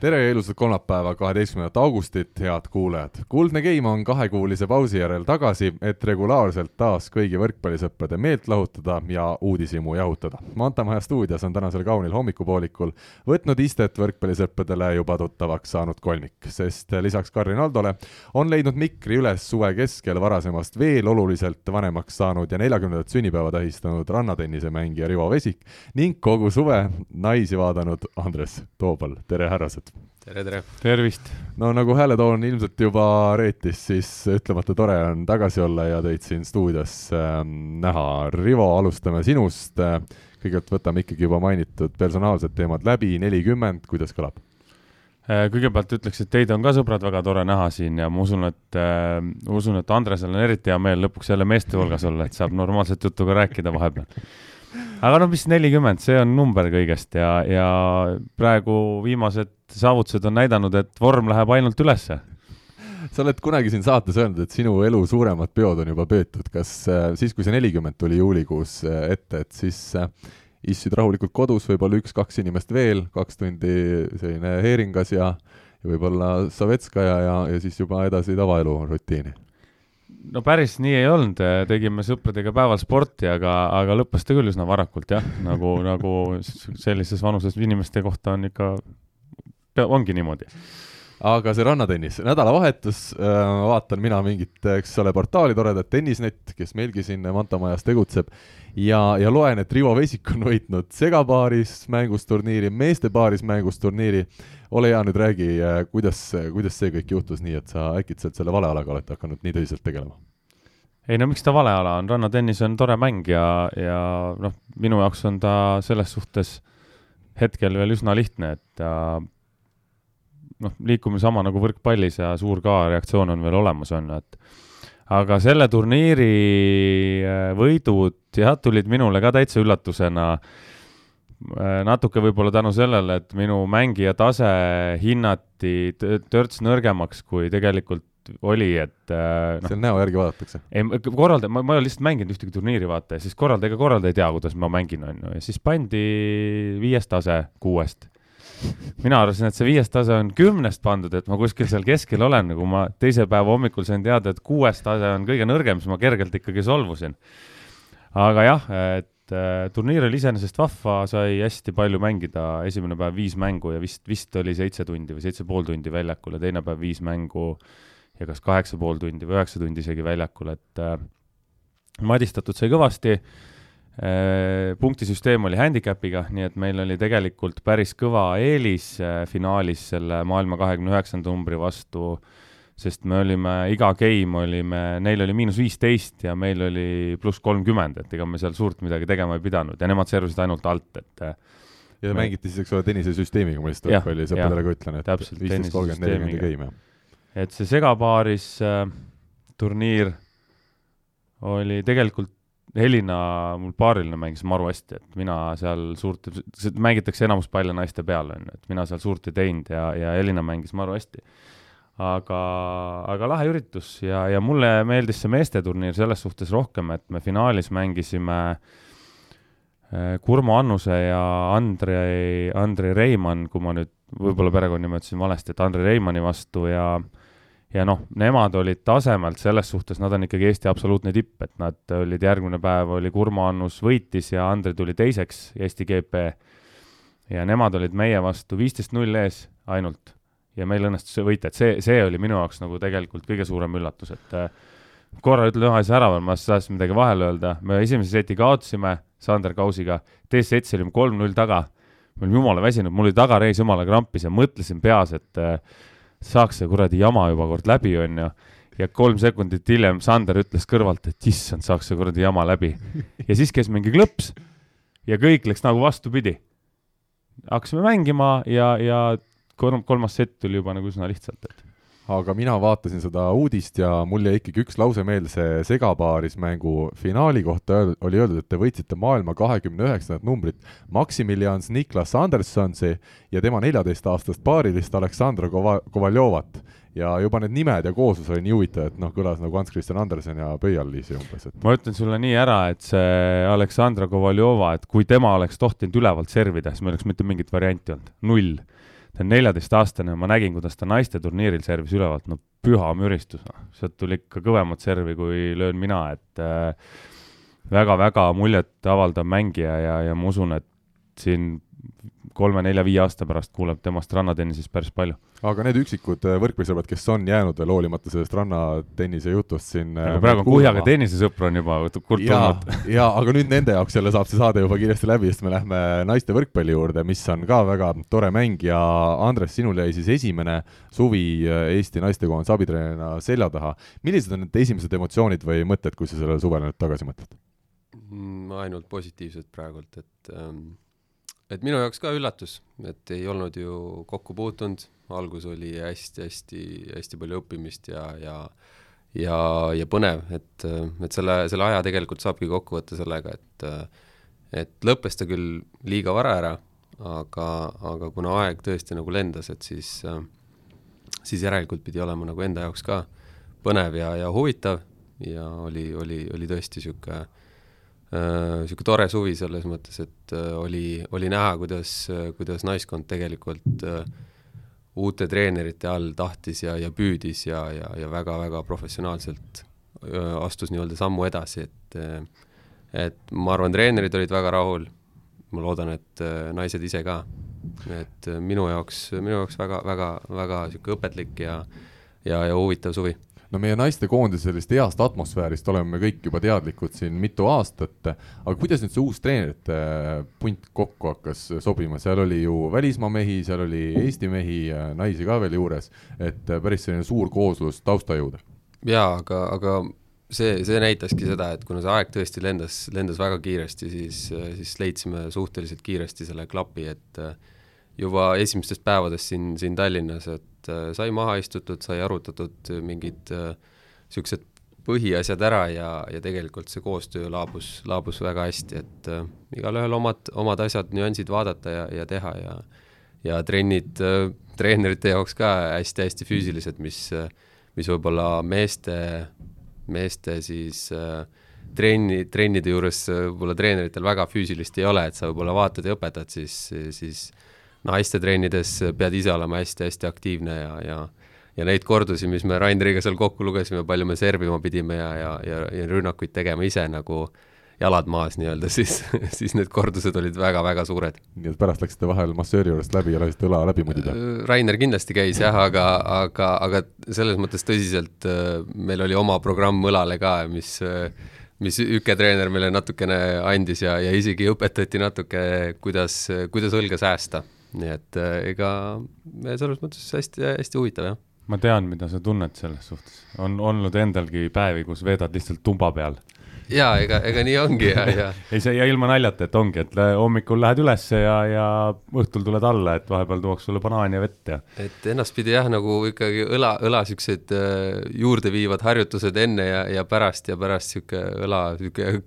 tere ja ilusat kolmapäeva, kaheteistkümnendat augustit, head kuulajad! kuldne Game on kahekuulise pausi järel tagasi, et regulaarselt taas kõigi võrkpallisõprade meelt lahutada ja uudishimu jahutada. Mantamaja stuudios on tänasel kaunil hommikupoolikul võtnud istet võrkpallisõpradele juba tuttavaks saanud kolmik, sest lisaks Karin Aldole on leidnud mikri üles suve keskel varasemast veel oluliselt vanemaks saanud ja neljakümnendat sünnipäeva tähistanud rannatennise mängija Rivo Vesik ning kogu suve naisi vaadanud Andres Toobal, tere härrased! Tere, tere! tervist! no nagu hääletoon ilmselt juba reetis, siis ütlemata tore on tagasi olla ja teid siin stuudios äh, näha. Rivo, alustame sinust kõigepealt võtame ikkagi juba mainitud personaalsed teemad läbi, nelikümmend, kuidas kõlab? Äh, kõigepealt ütleks, et teid on ka sõbrad väga tore näha siin ja ma usun, et äh,, usun, et Andresel on eriti hea meel lõpuks jälle meeste hulgas olla, et saab normaalset juttu ka rääkida vahepeal aga no mis nelikümmend, see on number kõigest ja, ja praegu viimased saavutused on näidanud, et vorm läheb ainult ülesse. sa oled kunagi siin saates öelnud, et sinu elu suuremad peod on juba peetud, kas äh, siis, kui see nelikümmend tuli juulikuus äh, ette, et siis äh, istusid rahulikult kodus, võib-olla üks-kaks inimest veel, kaks tundi selline heeringas ja, ja võib-olla Savetskaja ja, ja siis juba edasi tavaelu rutiini no päris nii ei olnud, tegime sõpradega päeval sporti, aga, aga lõppes ta küll üsna varakult jah, nagu, nagu sellises vanuses inimeste kohta on ikka, ongi niimoodi aga see rannatennis, nädalavahetus äh,, vaatan mina mingit, eks ole, portaali toredat Tennisnet, kes meilgi siin Manta majas tegutseb, ja, ja loen, et Rivo Vesik on võitnud segapaaris mängusturniiri, meeste paaris mängusturniiri ole hea, nüüd räägi, äh, kuidas, kuidas see kõik juhtus nii, et sa äkitselt selle valealaga oled hakanud nii tõsiselt tegelema? ei no miks ta vale ala on, rannatennis on tore mäng ja, ja noh, minu jaoks on ta selles suhtes hetkel veel üsna lihtne, et ta noh, liikumine sama nagu võrkpallis ja suur ka reaktsioon on veel olemas, on ju, et aga selle turniiri äh, võidud jah, tulid minule ka täitsa üllatusena äh, natuke võib-olla tänu sellele, et minu mängija tase hinnati törts nõrgemaks, kui tegelikult oli, et äh, no, seal näo järgi vaadatakse? ei, korraldaja, ma, ma ei ole lihtsalt mänginud ühtegi turniiri, vaata, ja siis korraldaja, ega korraldaja ei tea, kuidas ma mängin, on ju, ja siis pandi viies tase kuuest. Mina arvasin, et see viies tase on kümnest pandud, et ma kuskil seal keskel olen, nagu ma teise päeva hommikul sain teada, et kuues tase on kõige nõrgem, siis ma kergelt ikkagi solvusin. aga jah, et äh, turniir oli iseenesest vahva, sai hästi palju mängida, esimene päev viis mängu ja vist, vist oli seitse tundi või seitse pool tundi väljakul ja teine päev viis mängu ja kas kaheksa pool tundi või üheksa tundi isegi väljakul, et äh, madistatud sai kõvasti punktisüsteem oli handicap'iga, nii et meil oli tegelikult päris kõva eelis äh, finaalis selle maailma kahekümne üheksanda numbri vastu äh, sest me olime, iga game olime, neil oli miinus viisteist ja meil oli pluss kolmkümmend, et ega me seal suurt midagi tegema ei pidanud ja nemad servisid ainult alt, et ja te me... mängite siis, eks ole, tennisesüsteemiga, ma lihtsalt võrkpalli sõpradele ka ütlen, et viisteist, kolmkümmend, nelikümmend game, jah. et see segapaaris äh, turniir oli tegelikult Helina, mul paariline mängis maru hästi, et mina seal suurt, mängitakse enamus palle naiste peale, on ju, et mina seal suurt ei teinud ja, ja Helina mängis maru hästi. Aga, aga lahe üritus ja, ja mulle meeldis see meesteturniir selles suhtes rohkem, et me finaalis mängisime äh, Kurmo Annuse ja Andrei, Andrei Reimann, kui ma nüüd võib-olla perekonnanime ütlesin valesti, et Andrei Reimanni vastu ja ja noh, nemad olid tasemelt selles suhtes, nad on ikkagi Eesti absoluutne tipp, et nad olid, järgmine päev oli Kurmo Annus võitis ja Andrei tuli teiseks Eesti GP. ja nemad olid meie vastu viisteist null ees ainult. Ja meil õnnestus see võita, et see, see oli minu jaoks nagu tegelikult kõige suurem üllatus, et äh, korra ütlen ühe asja ära veel, ma tahtsin midagi vahele öelda, me esimese seti kaotasime Sander Kausiga, teises setis olime kolm-null taga, me olime jumala väsinud, mul oli tagareis jumala krampis ja mõtlesin peas, et äh, saaks see kuradi jama juba kord läbi, onju ja kolm sekundit hiljem Sander ütles kõrvalt, et issand, saaks see kuradi jama läbi. ja siis käis mingi klõps ja kõik läks nagu vastupidi. hakkasime mängima ja, ja kolm, kolmas sett tuli juba nagu üsna lihtsalt, et aga mina vaatasin seda uudist ja mul jäi ikkagi üks lause meelde, see segapaarismängu finaali kohta öeld, oli öeldud, et te võitsite maailma kahekümne üheksandat numbrit. Maximilians Niklas Andersonsi ja tema neljateistaastast paarilist Aleksandra Kova-, Kovaljovat. ja juba need nimed ja kooslus oli nii huvitav, et noh, kõlas nagu Hans Christian Andersen ja Pöial-Liisi umbes, et ma ütlen sulle nii ära, et see Aleksandra Kovaljova, et kui tema oleks tohtinud ülevalt servida, siis meil oleks mitte mingit varianti olnud, null ta on neljateistaastane ja ma nägin, kuidas ta naiste turniiril servis ülevalt, no püha müristus, noh, sealt tuli ikka kõvemat servi, kui löön mina, et äh, väga-väga muljetavaldav mängija ja, ja ma usun, et siin kolme-nelja-viie aasta pärast kuuleb temast rannatennisest päris palju. aga need üksikud äh, võrkpallisõbrad, kes on jäänud veel hoolimata sellest rannatennise jutust siin äh, aga praegu on kuhjaga tennisesõpru on juba kurt tulnud. jaa, aga nüüd nende jaoks jälle saab see saade juba kiiresti läbi, sest me lähme naiste võrkpalli juurde, mis on ka väga tore mäng ja Andres, sinul jäi siis esimene suvi äh, Eesti naistekoondise abitreenerina selja taha. millised on need esimesed emotsioonid või mõtted, kui sa sellele suvele nüüd tagasi mõtled? Mm, ainult positiivsed praegult, et ähm et minu jaoks ka üllatus, et ei olnud ju kokku puutunud, algus oli hästi-hästi-hästi palju õppimist ja, ja ja, ja põnev, et, et selle, selle aja tegelikult saabki kokku võtta sellega, et et lõppes ta küll liiga vara ära, aga, aga kuna aeg tõesti nagu lendas, et siis, siis järelikult pidi olema nagu enda jaoks ka põnev ja, ja huvitav. Ja oli, oli, oli tõesti niisugune niisugune äh, tore suvi selles mõttes, et äh, oli, oli näha, kuidas, kuidas naiskond tegelikult äh, uute treenerite all tahtis ja, ja püüdis ja, ja, ja väga-väga professionaalselt astus nii-öelda sammu edasi, et et ma arvan, treenerid olid väga rahul, ma loodan, et naised ise ka. et minu jaoks, minu jaoks väga, väga, väga niisugune õpetlik ja ja, ja huvitav suvi no meie naistekoondise sellist heast atmosfäärist oleme kõik juba teadlikud siin mitu aastat, aga kuidas nüüd see uus treenerite punt kokku hakkas sobima, seal oli ju välismaa mehi, seal oli Eesti mehi, naisi ka veel juures, et päris selline suur kooslus taustajõude. jaa, aga, aga see, see näitaski seda, et kuna see aeg tõesti lendas, lendas väga kiiresti, siis, siis leidsime suhteliselt kiiresti selle klapi, et juba esimestest päevadest siin, siin Tallinnas, et et äh, sai maha istutud, sai arutatud mingid niisugused äh, põhiasjad ära ja, ja tegelikult see koostöö laabus, laabus väga hästi, et äh, igalühel omad, omad asjad, nüansid vaadata ja, ja teha ja ja trennid äh, treenerite jaoks ka hästi-hästi füüsilised, mis, mis võib-olla meeste, meeste siis äh, trenni, trennide juures võib-olla treeneritel väga füüsilist ei ole, et sa võib-olla vaatad ja õpetad, siis, siis naiste trennides pead ise olema hästi-hästi aktiivne ja, ja ja neid kordusi, mis me Raineriga seal kokku lugesime, palju me servima pidime ja, ja, ja, ja rünnakuid tegema ise nagu jalad maas nii-öelda, siis, siis need kordused olid väga-väga suured. nii et pärast läksite vahel massööri juurest läbi ja lasite õla läbi mudida? Äh, Rainer kindlasti käis jah, aga, aga, aga selles mõttes tõsiselt äh, meil oli oma programm õlale ka, mis mis Üke treener meile natukene andis ja, ja isegi õpetati natuke, kuidas, kuidas õlga säästa nii et äh, ega selles mõttes hästi, hästi huvitav, jah. ma tean, mida sa tunned selles suhtes. on olnud endalgi päevi, kus veedad lihtsalt tumba peal jaa, ega, ega nii ongi ja, ja ei, see ja ilma naljata, et ongi, et hommikul lähed ülesse ja, ja õhtul tuled alla, et vahepeal tuuakse sulle banaani ja vett ja. et ennastpidi jah, nagu ikkagi õla, õla siuksed äh, juurdeviivad harjutused enne ja, ja pärast ja pärast sihuke õla sihuke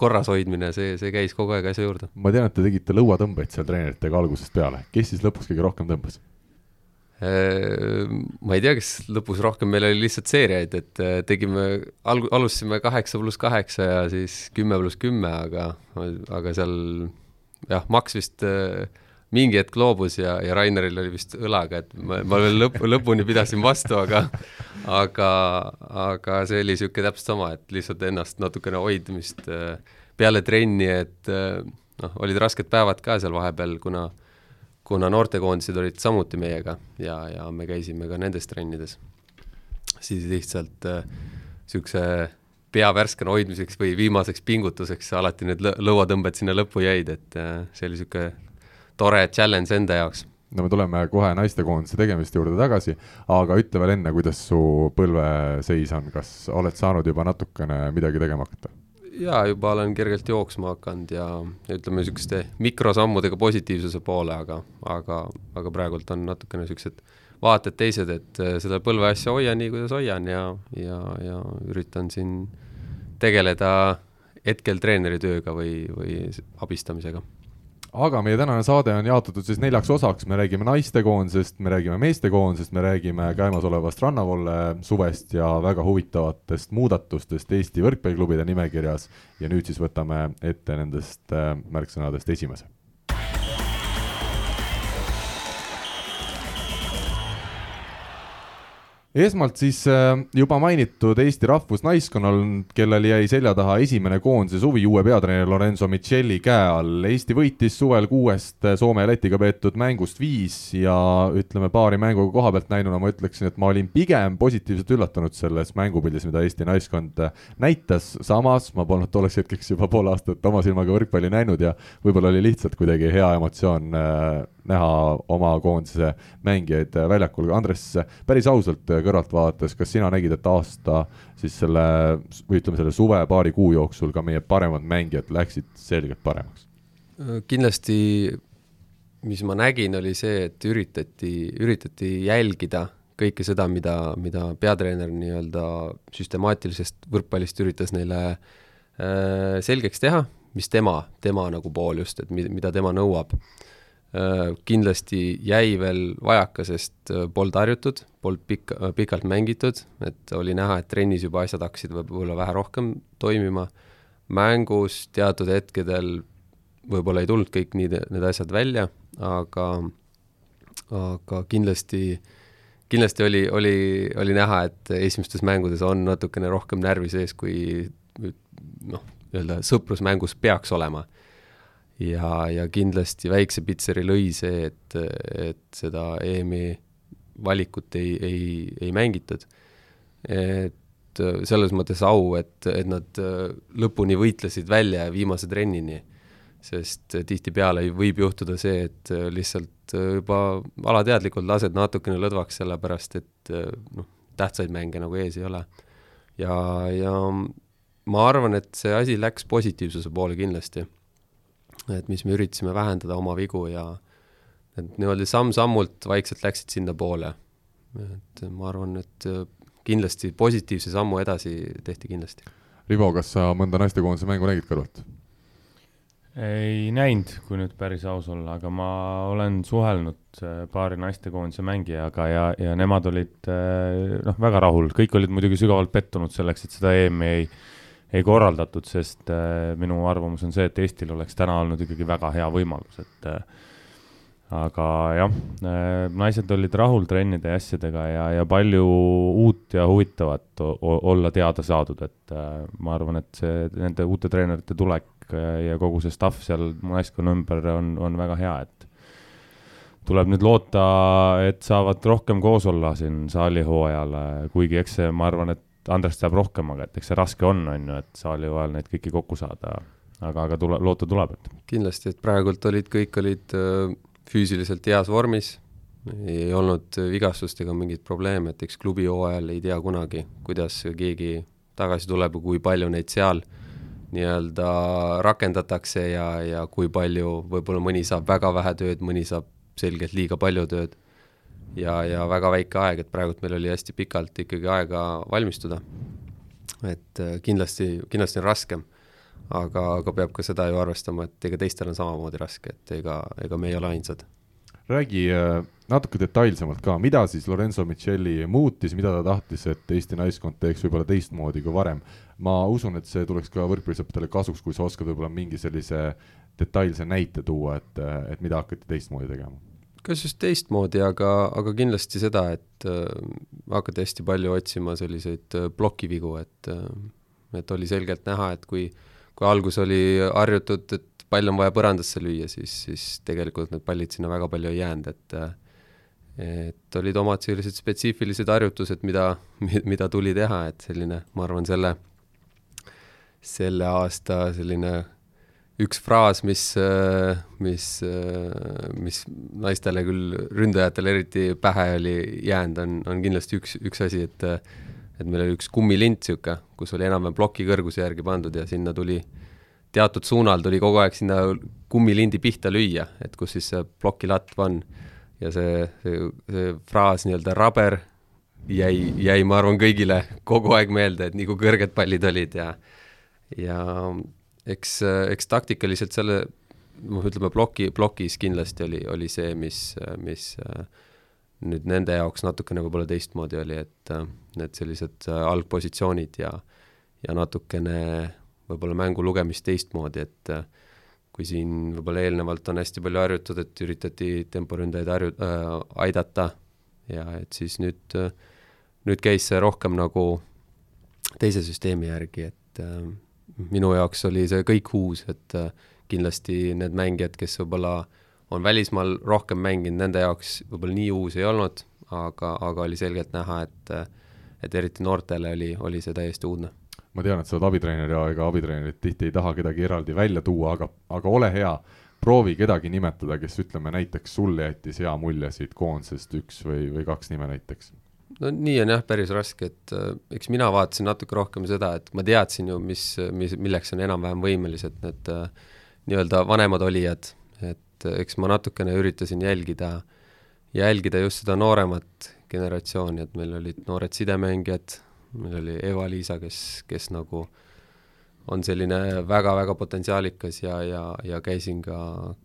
korras hoidmine, see, see käis kogu aeg asja juurde. ma tean, et te tegite lõuatõmbeid seal treeneritega algusest peale, kes siis lõpuks kõige rohkem tõmbas? Äh, ma ei tea, kas lõpus rohkem, meil oli lihtsalt seeriaid, et äh, tegime, alg-, alustasime kaheksa pluss kaheksa ja siis kümme pluss kümme, aga, aga seal jah, Max vist äh, mingi hetk loobus ja, ja Raineril oli vist õlaga, et ma, ma veel lõpp, lõpuni pidasin vastu, aga aga, aga see oli niisugune täpselt sama, et lihtsalt ennast natukene hoidmist peale trenni, et noh, olid rasked päevad ka seal vahepeal, kuna kuna noortekoondised olid samuti meiega ja, ja me käisime ka nendes trennides, siis lihtsalt niisuguse äh, pea värskena hoidmiseks või viimaseks pingutuseks alati need lõuatõmbed sinna lõppu jäid, et äh, see oli niisugune tore challenge enda jaoks no me tuleme kohe naistekoondise tegemiste juurde tagasi, aga ütle veel enne, kuidas su põlveseis on, kas oled saanud juba natukene midagi tegema hakata? Jaa, juba olen kergelt jooksma hakanud ja ütleme, niisuguste mikrosammudega positiivsuse poole, aga, aga, aga praegult on natukene niisugused vaated teised, et äh, seda põlveasja hoian nii, kuidas hoian ja, ja, ja üritan siin tegeleda hetkel treeneri tööga või, või abistamisega aga meie tänane saade on jaotatud siis neljaks osaks, me räägime naistekoondisest, me räägime meestekoondisest, me räägime käimasolevast rannavolle suvest ja väga huvitavatest muudatustest Eesti võrkpalliklubide nimekirjas. Ja nüüd siis võtame ette nendest äh, märksõnadest esimese esmalt siis äh, juba mainitud Eesti rahvusnaiskonnal, kellel jäi selja taha esimene koondise suvi uue peatreeneri Lorenzo Micheli käe all. Eesti võitis suvel kuuest Soome ja Lätiga peetud mängust viis ja ütleme, paari mänguga koha pealt näinuna ma ütleksin, et ma olin pigem positiivselt üllatunud selles mängupildis, mida Eesti naiskond näitas. samas ma polnud tolleks hetkeks juba pool aastat oma silmaga võrkpalli näinud ja võib-olla oli lihtsalt kuidagi hea emotsioon äh, näha oma koondise mängijaid väljakul. Andres, päris ausalt kõrvalt vaadates, kas sina nägid, et aasta siis selle või ütleme, selle suve paari kuu jooksul ka meie paremad mängijad läksid selgelt paremaks? kindlasti, mis ma nägin, oli see, et üritati, üritati jälgida kõike seda, mida, mida peatreener nii-öelda süstemaatilisest võrkpallist üritas neile äh, selgeks teha, mis tema, tema nagu pool just, et mida tema nõuab Äh, kindlasti jäi veel vajaka, sest äh, polnud harjutud, polnud pikk, äh, pikalt mängitud, et oli näha, et trennis juba asjad hakkasid võib-olla vähe rohkem toimima, mängus teatud hetkedel võib-olla ei tulnud kõik nii, need asjad välja, aga, aga kindlasti, kindlasti oli, oli, oli näha, et esimestes mängudes on natukene rohkem närvi sees, kui noh, nii-öelda sõprusmängus peaks olema ja, ja kindlasti väikse pitseri lõi see, et, et seda EM-i valikut ei, ei, ei mängitud. et selles mõttes au, et, et nad lõpuni võitlesid välja viimase trennini, sest tihtipeale võib juhtuda see, et lihtsalt juba alateadlikult lased natukene lõdvaks, sellepärast et noh, tähtsaid mänge nagu ees ei ole. ja, ja ma arvan, et see asi läks positiivsuse poole kindlasti et mis me üritasime vähendada oma vigu ja et niimoodi samm-sammult vaikselt läksid sinnapoole. et ma arvan, et kindlasti positiivse sammu edasi tehti kindlasti. Rivo, kas sa mõnda naistekoondise mängu nägid kõrvalt? ei näinud, kui nüüd päris aus olla, aga ma olen suhelnud äh, paari naistekoondise mängijaga ja, ja nemad olid äh, noh, väga rahul, kõik olid muidugi sügavalt pettunud selleks, et seda EM-i ei ei korraldatud, sest äh, minu arvamus on see, et Eestil oleks täna olnud ikkagi väga hea võimalus, et äh, aga jah äh,, naised olid rahul trennide ja asjadega ja, ja palju uut ja huvitavat olla teada saadud, et ma arvan, et see nende uute treenerite tulek ja kogu see staff seal naiskonna ümber on, on väga hea, et tuleb nüüd loota, et saavad rohkem koos olla siin saalihooajal, kuigi eks see, ma arvan, et Andrest teab rohkem, aga et eks see raske on, on ju, et saali ajal neid kõiki kokku saada, aga, aga tule, loota tuleb, et. kindlasti, et praegult olid, kõik olid äh, füüsiliselt heas vormis, ei olnud vigastust ega mingeid probleeme, et eks klubi hooajal ei tea kunagi, kuidas keegi tagasi tuleb ja kui palju neid seal nii-öelda rakendatakse ja, ja kui palju, võib-olla mõni saab väga vähe tööd, mõni saab selgelt liiga palju tööd ja, ja väga väike aeg, et praegult meil oli hästi pikalt ikkagi aega valmistuda. et äh, kindlasti, kindlasti on raskem, aga, aga peab ka seda ju arvestama, et ega teistel on samamoodi raske, et ega, ega me ei ole ainsad. räägi äh, natuke detailsemalt ka, mida siis Lorenzo Micheli muutis, mida ta tahtis, et Eesti naiskond teeks võib-olla teistmoodi kui varem. ma usun, et see tuleks ka võrkpallisõpradele kasuks, kui sa oskad võib-olla mingi sellise detailse näite tuua, et, et mida hakati teistmoodi tegema kas just teistmoodi, aga, aga kindlasti seda, et äh, hakati hästi palju otsima selliseid äh, plokivigu, et äh, et oli selgelt näha, et kui, kui algus oli harjutud, et pall on vaja põrandasse lüüa, siis, siis tegelikult need pallid sinna väga palju ei jäänud, et äh, et olid omad sellised spetsiifilised harjutused, mida, mida tuli teha, et selline, ma arvan, selle, selle aasta selline üks fraas, mis, mis, mis naistele küll, ründajatele eriti pähe oli jäänud, on, on kindlasti üks, üks asi, et et meil oli üks kummilint niisugune, kus oli enam-vähem ploki kõrguse järgi pandud ja sinna tuli teatud suunal tuli kogu aeg sinna kummilindi pihta lüüa, et kus siis see plokilatv on. ja see, see, see fraas nii-öelda raber jäi, jäi, ma arvan, kõigile kogu aeg meelde, et nii kui kõrged pallid olid ja ja eks, eks taktikaliselt selle noh, ütleme ploki, plokis kindlasti oli, oli see, mis, mis nüüd nende jaoks natukene võib-olla teistmoodi oli, et need sellised algpositsioonid ja ja natukene võib-olla mängu lugemist teistmoodi, et kui siin võib-olla eelnevalt on hästi palju harjutatud, et üritati temporündajaid harju- äh,, aidata ja et siis nüüd, nüüd käis see rohkem nagu teise süsteemi järgi, et äh, minu jaoks oli see kõik uus, et äh, kindlasti need mängijad, kes võib-olla on välismaal rohkem mänginud, nende jaoks võib-olla nii uus ei olnud, aga, aga oli selgelt näha, et et eriti noortele oli, oli see täiesti uudne ma tean, et sa oled abitreener ja ega abitreenerid tihti ei taha kedagi eraldi välja tuua, aga, aga ole hea, proovi kedagi nimetada, kes ütleme näiteks sulle jättis hea mulje siit koondisest, üks või, või kaks nime näiteks. No nii on jah, päris raske, et äh, eks mina vaatasin natuke rohkem seda, et ma teadsin ju, mis, mis, milleks on enam-vähem võimelised need äh, nii-öelda vanemad olijad, et äh, eks ma natukene üritasin jälgida, jälgida just seda nooremat generatsiooni, et meil olid noored sidemängijad, meil oli Eva-Liisa, kes, kes nagu on selline väga-väga potentsiaalikas ja, ja, ja käisin ka,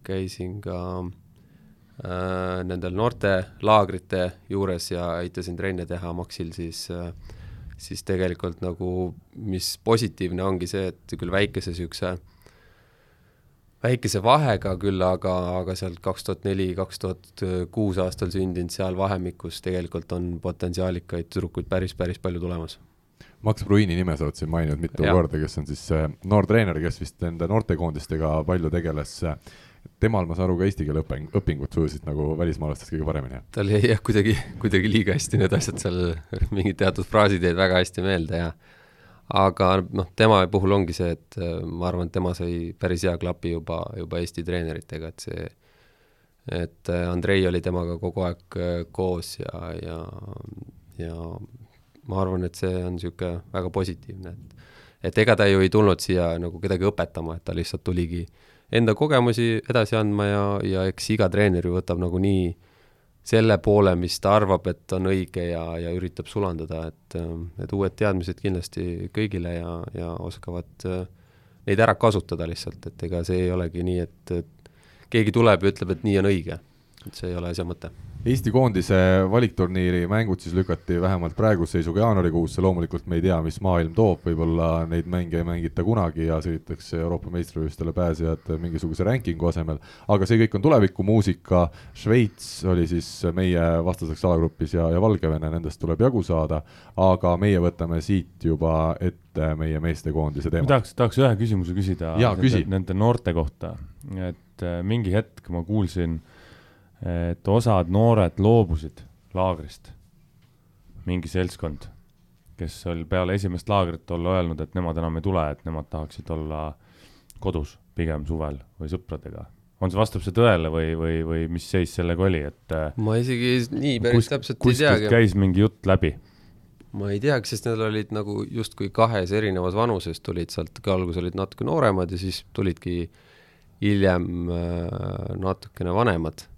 käisin ka äh, nendel noortelaagrite juures ja aitasin trenne teha Maxil, siis äh, siis tegelikult nagu, mis positiivne ongi see, et küll väikese niisuguse väikese vahega küll, aga, aga sealt kaks tuhat neli, kaks tuhat kuus aastal sündinud seal vahemikus tegelikult on potentsiaalikaid tüdrukuid päris, päris palju tulemas. Max Bruini nime sa oled siin maininud mitu ja. korda, kes on siis noor treener, kes vist nende noortekoondistega palju tegeles. Temal, ma saan aru, ka eesti keele õping, õpingud sujusid nagu välismaalastest kõige paremini? tal jäi jah, kuidagi, kuidagi liiga hästi need asjad seal, mingid teatud fraasid jäid väga hästi meelde ja aga noh, tema puhul ongi see, et äh, ma arvan, et tema sai päris hea klapi juba, juba Eesti treeneritega, et see, et äh, Andrei oli temaga kogu aeg äh, koos ja, ja, ja ma arvan, et see on niisugune väga positiivne, et et ega ta ju ei tulnud siia nagu kedagi õpetama, et ta lihtsalt tuligi enda kogemusi edasi andma ja, ja eks iga treener ju võtab nagunii selle poole, mis ta arvab, et on õige ja, ja üritab sulandada, et, et uued teadmised kindlasti kõigile ja, ja oskavad äh, neid ära kasutada lihtsalt, et ega see ei olegi nii, et, et keegi tuleb ja ütleb, et nii on õige. et see ei ole asja mõte Eesti koondise valikturniiri mängud siis lükati vähemalt praeguse seisuga jaanuarikuusse, loomulikult me ei tea, mis maailm toob, võib-olla neid mänge ei mängita kunagi ja sõidetakse Euroopa meistrivõistlustele pääsejad mingisuguse rankingu asemel, aga see kõik on tulevikumuusika, Šveits oli siis meie vastaseks alagrupis ja, ja Valgevene, nendest tuleb jagu saada, aga meie võtame siit juba ette meie meestekoondise teema. tahaks, tahaks ühe küsimuse küsida küsi. nende, nende noorte kohta, et äh, mingi hetk ma kuulsin äh, et osad noored loobusid laagrist, mingi seltskond, kes oli peale esimest laagrit olla öelnud, et nemad enam ei tule, et nemad tahaksid olla kodus pigem suvel või sõpradega. on see, vastab see tõele või, või, või mis seis sellega oli, et äh, ma isegi nii päris kus, täpselt ei teagi. käis mingi jutt läbi? ma ei teagi, sest need olid nagu justkui kahes erinevas vanuses tulid sealt, alguses olid natuke nooremad ja siis tulidki hiljem äh, natukene vanemad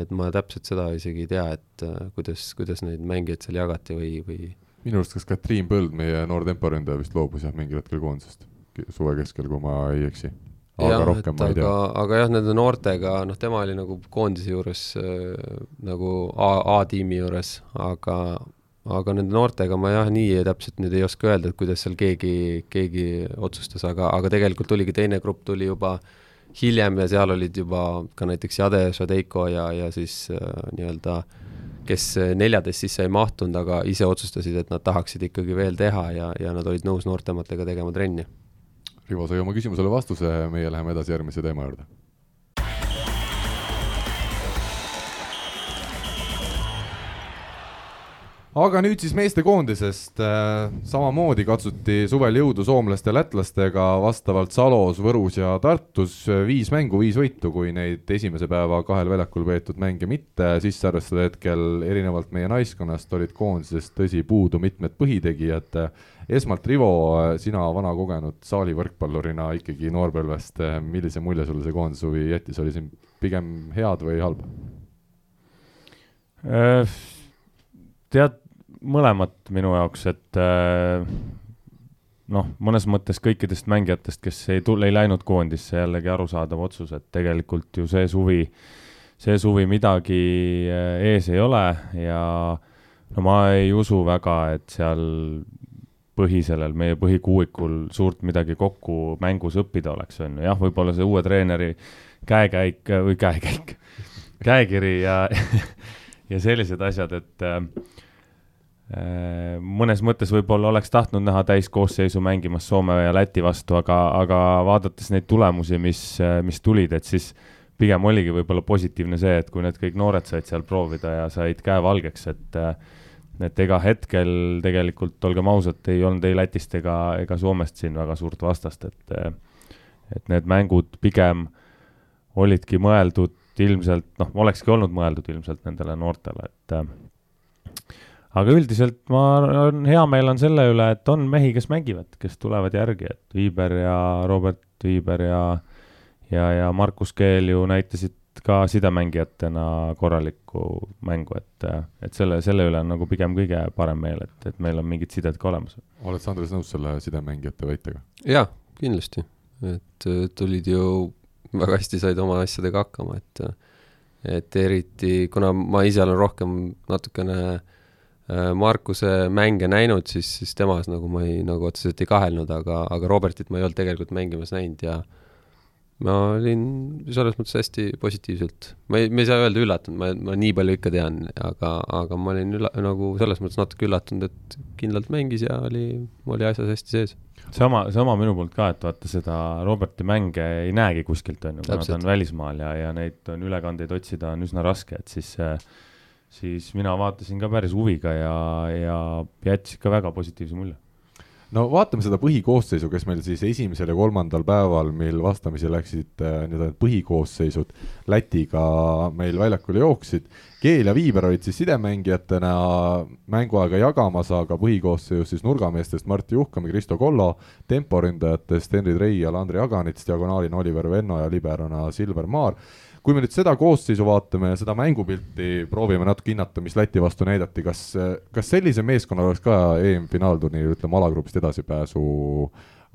et ma täpselt seda isegi ei tea, et äh, kuidas, kuidas neid mängijaid seal jagati või, või minu arust kas Katriin Põld, meie noor temporündaja vist loobus jah, mingil hetkel koondisest suve keskel, kui ma ei eksi. aga jah, rohkem ma ei tea. aga jah, nende noortega, noh, tema oli nagu koondise juures äh, nagu A, A-tiimi juures, aga aga nende noortega ma jah, nii täpselt nüüd ei oska öelda, et kuidas seal keegi, keegi otsustas, aga, aga tegelikult tuligi teine grupp tuli juba äh, hiljem ja seal olid juba ka näiteks Jade Šadeiko ja, ja siis äh, nii-öelda kes neljadest sisse ei mahtunud, aga ise otsustasid, et nad tahaksid ikkagi veel teha ja, ja nad olid nõus noortematega tegema trenni. Rivo sai oma küsimusele vastuse, meie läheme edasi järgmise teema juurde aga nüüd siis meestekoondisest äh, samamoodi katsuti suvel jõudu soomlaste ja lätlastega vastavalt Salos, Võrus ja Tartus viis mängu, viis võitu, kui neid esimese päeva kahel väljakul peetud mänge mitte sisse arvestada, hetkel erinevalt meie naiskonnast olid koondises tõsi puudu mitmed põhitegijad. esmalt Rivo, sina vana kogenud saalivõrkpallurina ikkagi noorpõlvest, millise mulje sulle see koondise huvi jättis, oli siin pigem head või halba? Äh, tead, mõlemat minu jaoks, et äh, noh, mõnes mõttes kõikidest mängijatest, kes ei tule, ei läinud koondisse, jällegi arusaadav otsus, et tegelikult ju see suvi, see suvi midagi äh, ees ei ole ja no ma ei usu väga, et seal põhi sellel, meie põhikuuikul suurt midagi kokku mängus õppida oleks, on ju, jah, võib-olla see uue treeneri käekäik või käekäik, käekiri ja ja sellised asjad, et äh, mõnes mõttes võib-olla oleks tahtnud näha täiskoosseisu mängimas Soome ja Läti vastu, aga, aga vaadates neid tulemusi, mis, mis tulid, et siis pigem oligi võib-olla positiivne see, et kui need kõik noored said seal proovida ja said käe valgeks, et et ega hetkel tegelikult, olgem ausad, ei olnud ei Lätist ega, ega Soomest siin väga suurt vastast, et et need mängud pigem olidki mõeldud ilmselt, noh, olekski olnud mõeldud ilmselt nendele noortele, et äh, aga üldiselt ma, on hea meel on selle üle, et on mehi, kes mängivad, kes tulevad järgi, et Viiber ja Robert Viiber ja ja, ja Markus Keel ju näitasid ka sidemängijatena korralikku mängu, et, et selle, selle üle on nagu pigem kõige parem meel, et, et meil on mingid sided ka olemas. oled sa, Andres, nõus selle sidemängijate väitega? jaa, kindlasti, et tulid ju väga hästi said oma asjadega hakkama, et et eriti, kuna ma ise olen rohkem natukene äh, Markuse mänge näinud, siis, siis temas nagu ma ei, nagu otseselt ei kahelnud, aga, aga Robertit ma ei olnud tegelikult mängimas näinud ja ma olin selles mõttes hästi positiivselt, ma ei, ma ei saa öelda üllatunud, ma, ma nii palju ikka tean, aga, aga ma olin ülla-, nagu selles mõttes natuke üllatunud, et kindlalt mängis ja oli, oli asjas hästi sees. Sama, sama minu poolt ka, et vaata seda Roberti mänge ei näegi kuskilt, on ju, kuna ta on välismaal ja, ja neid on ülekandeid otsida on üsna raske, et siis siis mina vaatasin ka päris huviga ja, ja jättis ikka väga positiivse mulje. No vaatame seda põhikoosseisu, kes meil siis esimesel ja kolmandal päeval, mil vastamisi läksid äh, need põhikoosseisud. Lätiga meil väljakul jooksid. Keel ja Viiber olid siis sidemängijatena mänguaega jagamas, aga põhikoosseisus siis nurgameestest Martti Juhkam ja Kristo Kollo, temporündajatest Henri Treial, Andrei Aganits, diagonaalina Oliver Venno ja liberona Silver Maar kui me nüüd seda koosseisu vaatame ja seda mängupilti proovime natuke hinnata, mis Läti vastu näidati, kas, kas sellise meeskonna oleks ka EM-finaalturniiri, ütleme, alagrupist edasipääsu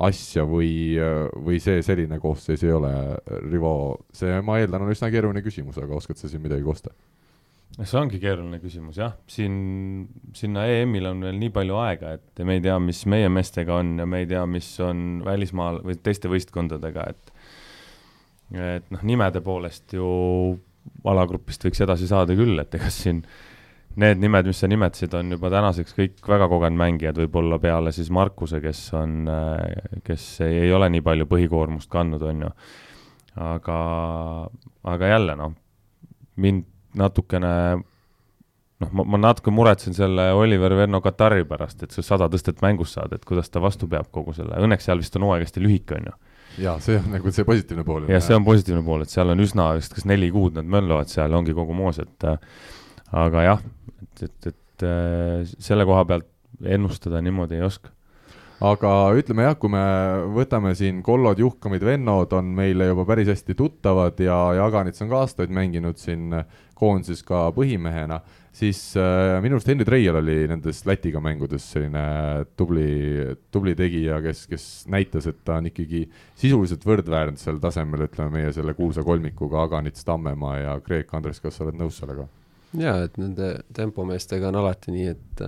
asja või, või see selline koosseis ei ole, Rivo, see, ma eeldan, on üsna keeruline küsimus, aga oskad sa siin midagi kosta? see ongi keeruline küsimus jah, siin, sinna EM-ile on veel nii palju aega, et me ei tea, mis meie meestega on ja me ei tea, mis on välismaal või teiste võistkondadega, et et noh, nimede poolest ju alagrupist võiks edasi saada küll, et ega siin need nimed, mis sa nimetasid, on juba tänaseks kõik väga kogenud mängijad, võib-olla peale siis Markuse, kes on, kes ei, ei ole nii palju põhikoormust kandnud, on ju. aga, aga jälle noh, mind natukene noh, ma, ma natuke muretsen selle Oliver Verno Katari pärast, et see sada tõstet mängus saada, et kuidas ta vastu peab kogu selle, õnneks seal vist on hooaeg hästi lühike, on ju jaa, see on nagu see positiivne pool. jah, see on positiivne pool, et seal on üsna vist kas neli kuud nad möllavad seal, ongi kogu moos, et äh, aga jah, et, et, et äh, selle koha pealt ennustada niimoodi ei oska aga ütleme jah, kui me võtame siin Kollod, Juhkamid, Vennod on meile juba päris hästi tuttavad ja Jaganits on ka aastaid mänginud siin koondises ka põhimehena, siis äh, minu arust Henri Treial oli nendes Lätiga mängudes selline tubli, tubli tegija, kes, kes näitas, et ta on ikkagi sisuliselt võrdväärsel tasemel, ütleme meie selle kuulsa kolmikuga Aganits, Tammemaa ja Kreek, Andres, kas sa oled nõus sellega? jaa, et nende tempomeestega on alati nii, et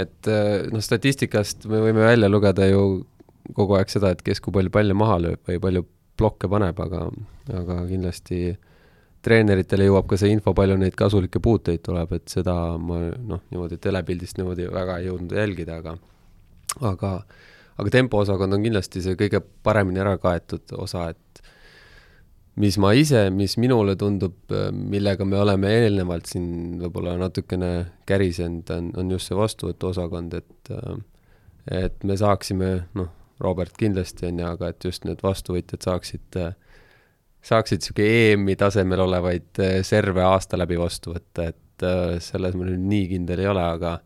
et noh, statistikast me võime välja lugeda ju kogu aeg seda, et kes kui palju palle maha lööb või palju plokke paneb, aga, aga kindlasti äh, treeneritele jõuab ka see info, palju neid kasulikke puuteid tuleb, et seda ma noh, niimoodi telepildist niimoodi väga ei jõudnud jälgida, aga aga, aga tempoosakond on kindlasti see kõige paremini ära kaetud osa, et mis ma ise, mis minule tundub, millega me oleme eelnevalt siin võib-olla natukene kärisenud, on, on just see vastuvõtuosakond, et et me saaksime, noh, Robert kindlasti on ju, aga et just need vastuvõtjad saaksid äh, saaksid niisugune EM-i tasemel olevaid äh, serve aasta läbi vastu võtta, et äh, selles ma nüüd nii kindel ei ole, aga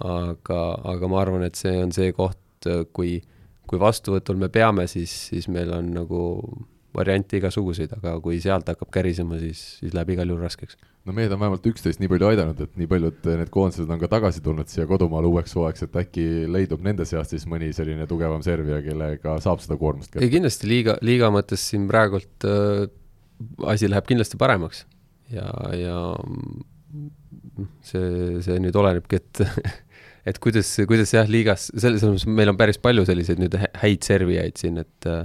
aga, aga ma arvan, et see on see koht, äh, kui, kui vastuvõtul me peame, siis, siis meil on nagu variante igasuguseid, aga kui sealt hakkab kärisema, siis, siis läheb igal juhul raskeks. No mehed on vähemalt üksteist nii palju aidanud, et nii paljud eh, need koondised on ka tagasi tulnud siia kodumaale uueks hooajaks, et äkki leidub nende seast siis mõni selline tugevam servija, kellega saab seda koormust ei kätte. kindlasti liiga, liiga mõttes siin praegult äh, asi läheb kindlasti paremaks ja, ja mm, see, see nüüd olenebki, et et kuidas, kuidas jah, liigas, selles mõttes meil on päris palju selliseid nüüd hä- häid servijaid siin, et äh,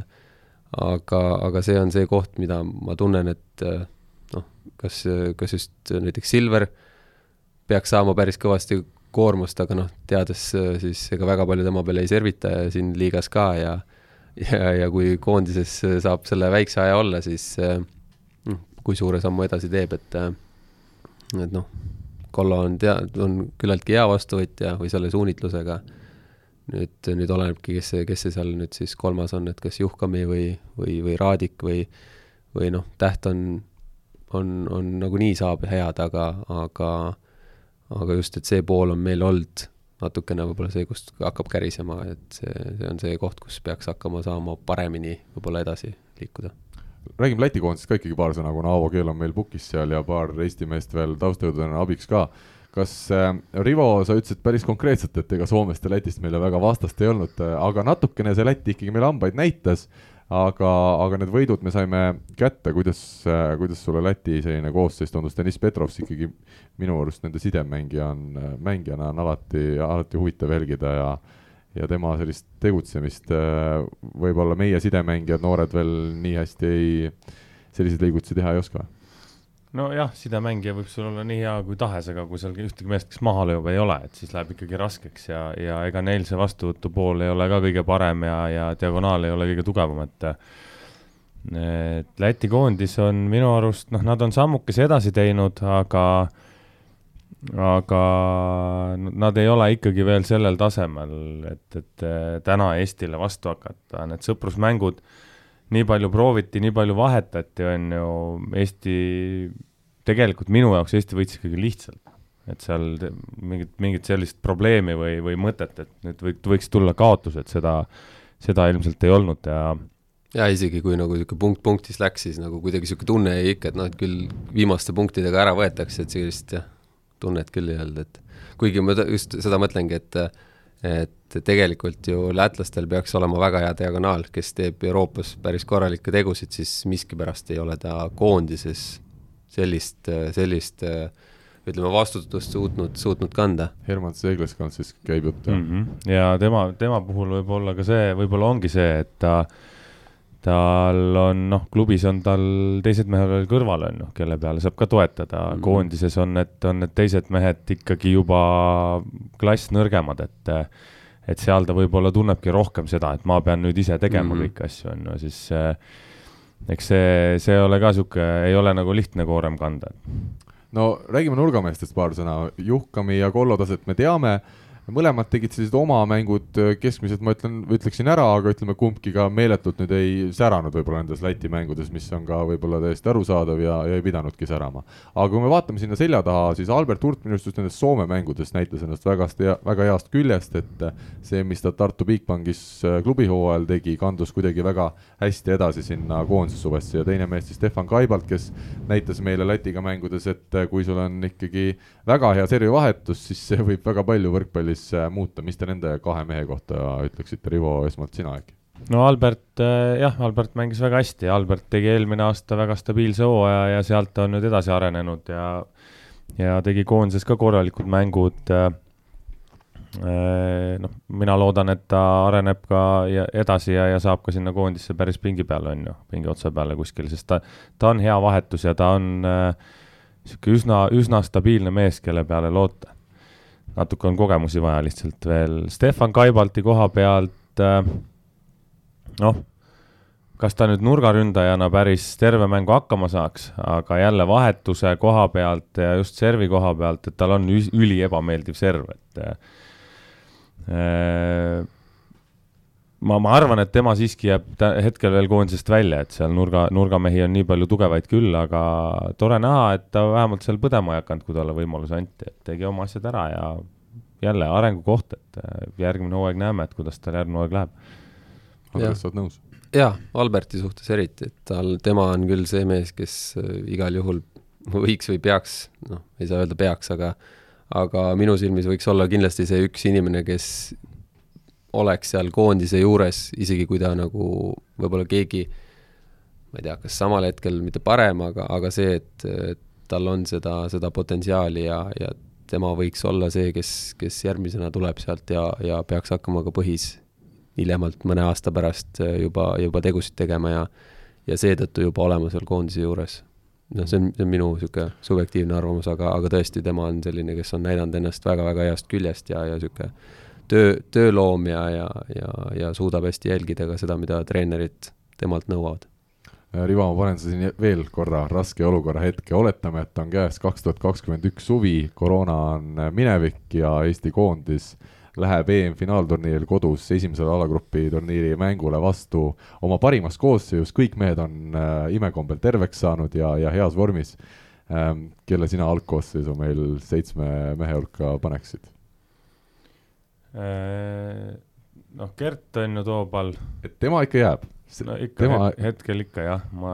aga, aga see on see koht, mida ma tunnen, et äh, kas, kas just näiteks Silver peaks saama päris kõvasti koormust, aga noh, teades siis ega väga palju tema peale ei servita ja siin liigas ka ja ja, ja kui koondises saab selle väikse aja olla, siis noh, kui suure sammu edasi teeb, et et noh, Kollo on tea-, on küllaltki hea vastuvõtja või selle suunitlusega, nüüd, nüüd olenebki, kes see, kes see seal nüüd siis kolmas on, et kas Juhkami või, või, või Raadik või või noh, Täht on, on, on nagunii saab head, aga, aga aga just, et see pool on meil olnud natukene võib-olla see, kust hakkab kärisema, et see, see on see koht, kus peaks hakkama saama paremini võib-olla edasi liikuda. räägime Läti koondisest ka ikkagi paar sõna, kuna Aavo Keel on meil pukis seal ja paar Eesti meest veel taustajõududena abiks ka. kas äh, Rivo, sa ütlesid päris konkreetselt, et ega Soomest ja Lätist meile väga vastast ei olnud, aga natukene see Läti ikkagi meile hambaid näitas, aga, aga need võidud me saime kätte, kuidas, kuidas sulle Läti selline koosseis tundus, Deniss Petrovs ikkagi minu arust nende sidemängija on, mängijana on alati, alati huvitav jälgida ja ja tema sellist tegutsemist võib-olla meie sidemängijad, noored veel nii hästi ei, selliseid liigutusi teha ei oska. nojah, sidemängija võib sul olla nii hea kui tahes, aga kui seal ühtegi meest, kes maha lööb, ei ole, et siis läheb ikkagi raskeks ja, ja ega neil see vastuvõtu pool ei ole ka kõige parem ja, ja diagonaal ei ole kõige tugevam, et et Läti koondis on minu arust, noh, nad on sammukese edasi teinud, aga aga nad ei ole ikkagi veel sellel tasemel, et, et täna Eestile vastu hakata, need sõprusmängud, nii palju prooviti, nii palju vahetati, on ju, Eesti, tegelikult minu jaoks Eesti võitis ikkagi lihtsalt. et seal mingit, mingit sellist probleemi või, või mõtet, et nüüd või, võiks tulla kaotus, et seda, seda ilmselt ei olnud ja ja isegi kui nagu niisugune punkt punktis läks, siis nagu kuidagi niisugune tunne jäi ikka, et noh, et küll viimaste punktidega ära võetakse, et sellist jah, tunnet küll ei olnud, et kuigi ma just seda mõtlengi, et et tegelikult ju lätlastel peaks olema väga hea diagonaal, kes teeb Euroopas päris korralikke tegusid, siis miskipärast ei ole ta koondises sellist, sellist ütleme, vastutust suutnud, suutnud kanda. Herman Seegleskond siis käib jutt mm. mm. -hmm. ja tema, tema puhul võib olla ka see, võib-olla ongi see, et ta, tal on noh, klubis on tal teised mehed veel kõrval, on ju, kelle peale saab ka toetada mm. -hmm. koondises on need, on need teised mehed ikkagi juba klass nõrgemad, et et seal ta võib-olla tunnebki rohkem seda, et ma pean nüüd ise tegema mm. -hmm. kõiki asju, on ju, siis äh, eks see, see ei ole ka niisugune, ei ole nagu lihtne koorem kanda. no räägime nurgameestest paar sõna, Juhkami ja Kollo taset me teame, mõlemad tegid sellised oma mängud keskmiselt, ma ütlen, ütleksin ära, aga ütleme, kumbki ka meeletult nüüd ei säranud võib-olla nendes Läti mängudes, mis on ka võib-olla täiesti arusaadav ja, ja ei pidanudki särama. aga kui me vaatame sinna selja taha, siis Albert Hurt minu arust just nendes Soome mängudes näitas ennast väga, väga heast küljest, et see, mis ta Tartu Bigbankis klubihooajal tegi, kandus kuidagi väga hästi edasi sinna koondise suvesse ja teine mees siis Stefan Kaibalt, kes näitas meile Lätiga mängudes, et kui sul on ikkagi väga hea servivahetus, siis see võib väga palju võrkpallis äh, muuta, mis te nende kahe mehe kohta ütleksite, Rivo, esmalt sina äkki? no Albert äh, jah, Albert mängis väga hästi, Albert tegi eelmine aasta väga stabiilse hooaja ja sealt ta on nüüd edasi arenenud ja ja tegi koondises ka korralikud mängud äh,. noh, mina loodan, et ta areneb ka ja edasi ja, ja saab ka sinna koondisse päris pingi peale, on ju, pingi otsa peale kuskil, sest ta, ta on hea vahetus ja ta on niisugune äh, üsna, üsna stabiilne mees, kelle peale loota. Natuke on kogemusi vaja lihtsalt veel, Stefan Kaibalti koha pealt äh, noh, kas ta nüüd nurgaründajana päris terve mängu hakkama saaks, aga jälle vahetuse koha pealt ja just servi koha pealt, et tal on üli ebameeldiv serv, et äh, ma, ma arvan, et tema siiski jääb hetkel veel koondisest välja, et seal nurga, nurgamehi on nii palju tugevaid küll, aga tore näha, et ta vähemalt seal põdema ei hakanud, kui talle võimalus anti, et tegi oma asjad ära ja jälle arengukoht, et äh, järgmine hooaeg näeme, et kuidas tal järgmine hooaeg läheb. Andres, sa oled nõus? jaa, Alberti suhtes eriti, et tal, tema on küll see mees, kes äh, igal juhul võiks või peaks, noh, ei saa öelda peaks, aga aga minu silmis võiks olla kindlasti see üks inimene, kes oleks seal koondise juures, isegi kui ta nagu võib-olla keegi, ma ei tea, kas samal hetkel mitte parem, aga, aga see, et, et tal on seda, seda potentsiaali ja, ja tema võiks olla see, kes, kes järgmisena tuleb sealt ja, ja peaks hakkama ka põhis hiljemalt mõne aasta pärast juba, juba tegusid tegema ja ja seetõttu juba olema seal koondise juures. noh, see on, see on minu niisugune subjektiivne arvamus, aga, aga tõesti, tema on selline, kes on näidanud ennast väga-väga heast küljest ja, ja niisugune töö, tööloom ja, ja, ja, ja suudab hästi jälgida ka seda, mida treenerid temalt nõuavad Rivo, ma panen siin veel korra raske olukorra hetke, oletame, et on käes kaks tuhat kakskümmend üks suvi, koroona on minevik ja Eesti koondis läheb EM-finaalturniiril kodus esimesele alagrupi turniiri mängule vastu oma parimas koosseisus, kõik mehed on äh, imekombel terveks saanud ja, ja heas vormis ähm,. kelle sina algkoosseisu meil seitsme mehe hulka paneksid? Äh, noh, Gert on ju Toobal. et tema ikka jääb? no ikka tema... hetkel ikka jah, ma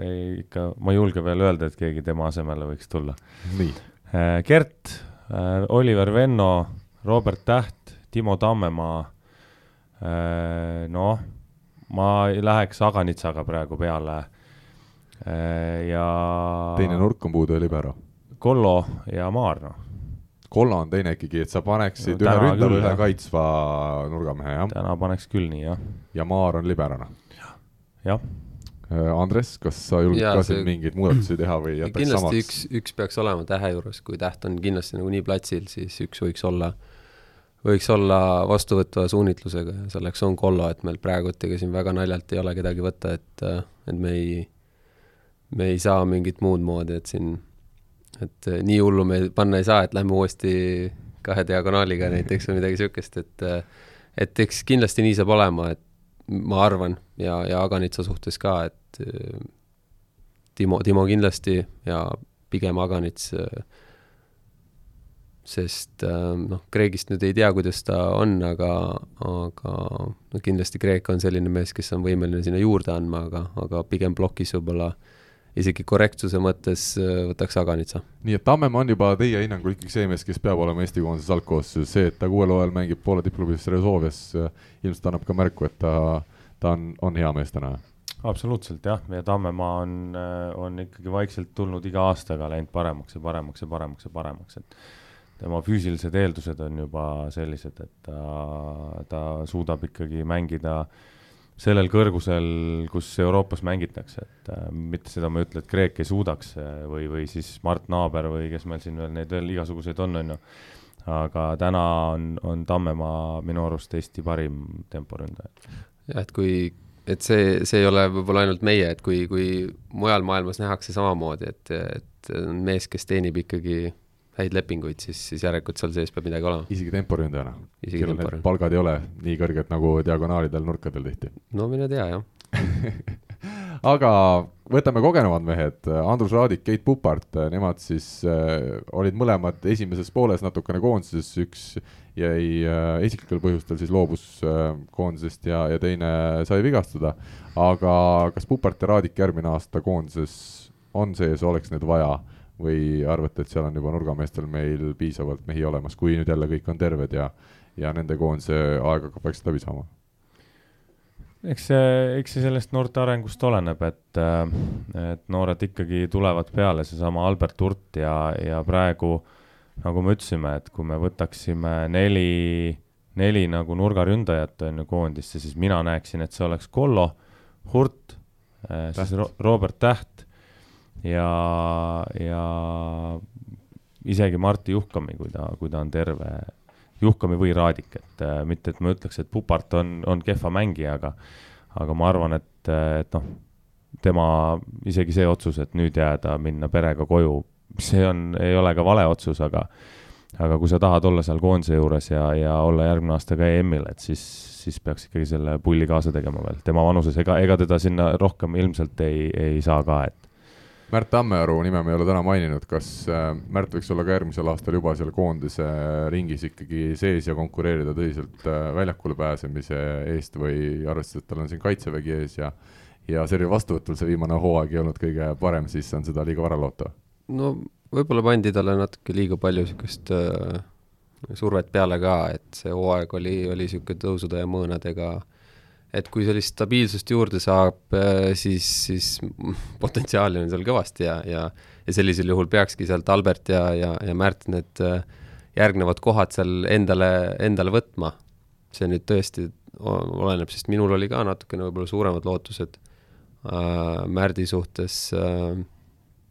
ei ikka, ma ei julge veel öelda, et keegi tema asemele võiks tulla. nii. Äh, Gert, äh, Oliver Venno, Robert Täht, Timo Tammemaa, noh, ma läheks Aganitsaga praegu peale ja teine nurk on puudu ja libero. Kollo ja Maar, noh Kolla on teine ikkagi, et sa paneksid no, ühe ründava, ühe kaitsva nurgamehe, jah? täna paneks küll nii, jah. ja Maar on liberana? jah. Äh, Andres, kas sa julged ka siin mingeid muudatusi teha või jätaks kindlasti samaks? üks, üks peaks olema Tähe juures, kui Täht on kindlasti nagunii platsil, siis üks võiks olla, võiks olla vastuvõtva suunitlusega ja selleks on Kollo, et meil praegu, et ega siin väga naljalt ei ole kedagi võtta, et, et me ei, me ei saa mingit muud moodi, et siin et eh, nii hullu me panna ei saa, et lähme uuesti kahe diagonaaliga näiteks või midagi niisugust, et eh, et eks kindlasti nii saab olema, et ma arvan ja, ja Aganitsa suhtes ka, et eh, Timo, Timo kindlasti ja pigem Aganits, sest noh, Kreegist nüüd ei tea, kuidas ta on, aga, aga no kindlasti Kreek on selline mees, kes on võimeline sinna juurde andma, aga, aga pigem plokis võib-olla äh, isegi korrektsuse mõttes äh, võtaks Aganitsa. nii et Tammemaa on juba teie hinnangul ikkagi see mees, kes peab olema Eesti koondises algkoosseisus, see, et ta kuuel hooajal mängib poole tippklubis Rezovias, äh, ilmselt annab ka märku, et ta, ta on, on hea mees täna? absoluutselt jah, ja Tammemaa on, äh, on ikkagi vaikselt tulnud iga aastaga läinud paremaks ja paremaks ja paremaks ja paremaks, et tema füüsilised eeldused on juba sellised, et ta, ta suudab ikkagi mängida äh, sellel kõrgusel, kus Euroopas mängitakse, et äh, mitte seda ma ei ütle, et Kreek ei suudaks äh, või, või siis Mart Naaber või kes meil siin veel neid veel igasuguseid on, on ju. aga täna on, on Tammemaa minu arust Eesti parim temporündaja. jah, et kui, et see, see ei ole võib-olla ainult meie, et kui, kui mujal maailmas nähakse samamoodi, et, et mees, kes teenib ikkagi häid lepinguid, siis, siis järelikult seal sees peab midagi olema. isegi temporündajana? kellel need palgad ei ole nii kõrged nagu diagonaalidel, nurkadel tihti? no mine tea, jah aga võtame kogenumad mehed, Andrus Raadik, Keit Pupart, nemad siis äh, olid mõlemad esimeses pooles natukene koondises, üks jäi äh, isiklikel põhjustel siis loobus äh, koondisest ja, ja teine sai vigastada. aga kas Pupart ja Raadik järgmine aasta koondises on sees, oleks neid vaja või arvate, et seal on juba nurgameestel meil piisavalt mehi olemas, kui nüüd jälle kõik on terved ja, ja nende koondise aeg hakkab vaikselt läbi saama? eks see, eks see sellest noorte arengust oleneb, et, et noored ikkagi tulevad peale, seesama Albert Hurt ja, ja praegu nagu me ütlesime, et kui me võtaksime neli, neli nagu nurgaründajat on ju koondisse, siis mina näeksin, et see oleks Kollo, Hurt, siis Ro Robert Täht ja, ja isegi Martti Juhkami, kui ta, kui ta on terve, Juhkami või Raadik, et äh, mitte, et ma ütleks, et Pupart on, on kehva mängija, aga aga ma arvan, et, et noh, tema isegi see otsus, et nüüd jääda, minna perega koju, see on, ei ole ka vale otsus, aga aga kui sa tahad olla seal koondise juures ja, ja olla järgmine aasta ka EM-il, et siis, siis peaks ikkagi selle pulli kaasa tegema veel. tema vanuses, ega, ega teda sinna rohkem ilmselt ei, ei saa ka, et Märt Tammearu nime me ei ole täna maininud, kas äh, Märt võiks olla ka järgmisel aastal juba seal koondise ringis ikkagi sees ja konkureerida tõsiselt äh, väljakule pääsemise eest või arvestades, et tal on siin kaitsevägi ees ja ja Servi vastuvõtul see viimane hooaeg ei olnud kõige parem, siis on seda liiga vara loota? no võib-olla pandi talle natuke liiga palju niisugust äh, survet peale ka, et see hooaeg oli, oli niisugune tõusude ja mõõnadega äh, et kui sellist stabiilsust juurde saab, äh, siis, siis potentsiaali on seal kõvasti ja, ja ja sellisel juhul peakski sealt Albert ja, ja, ja Märt need äh, järgnevad kohad seal endale, endale võtma. see nüüd tõesti oleneb, sest minul oli ka natukene võib-olla suuremad lootused äh, Märdi suhtes äh,,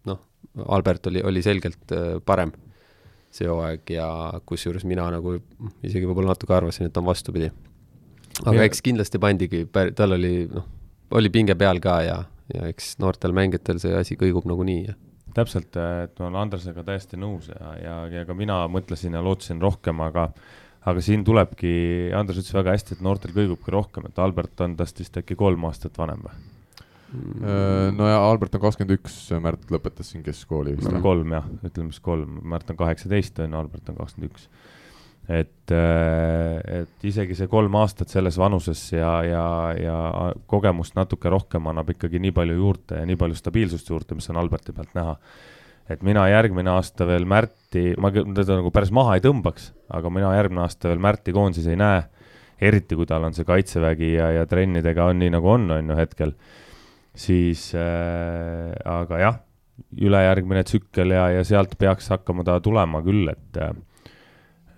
noh, Albert oli, oli selgelt äh, parem see hooaeg ja kusjuures mina nagu isegi võib-olla natuke arvasin, et on vastupidi aga ja. eks kindlasti pandigi, tal oli noh, oli pinge peal ka ja, ja eks noortel mängijatel see asi kõigub nagunii ja täpselt, et ma olen Andresega täiesti nõus ja, ja, ja ka mina mõtlesin ja lootsin rohkem, aga aga siin tulebki, Andres ütles väga hästi, et noortel kõigubki rohkem, et Albert on tast vist äkki kolm aastat vanem või? Mm. no ja Albert on kakskümmend üks, Märt lõpetas siin keskkooli vist. kolm jah, ütleme siis kolm, Märt on kaheksateist on ju, Albert on kakskümmend üks et, äh, et isegi see kolm aastat selles vanuses ja, ja, ja kogemust natuke rohkem annab ikkagi nii palju juurde ja nii palju stabiilsust juurde, mis on Alberti pealt näha. et mina järgmine aasta veel Märti, ma teda nagu päris maha ei tõmbaks, aga mina järgmine aasta veel Märti koondises ei näe, eriti kui tal on see kaitsevägi ja, ja trennidega on nii, nagu on, on ju hetkel, siis äh, aga jah, ülejärgmine tsükkel ja, ja sealt peaks hakkama ta tulema küll, et äh,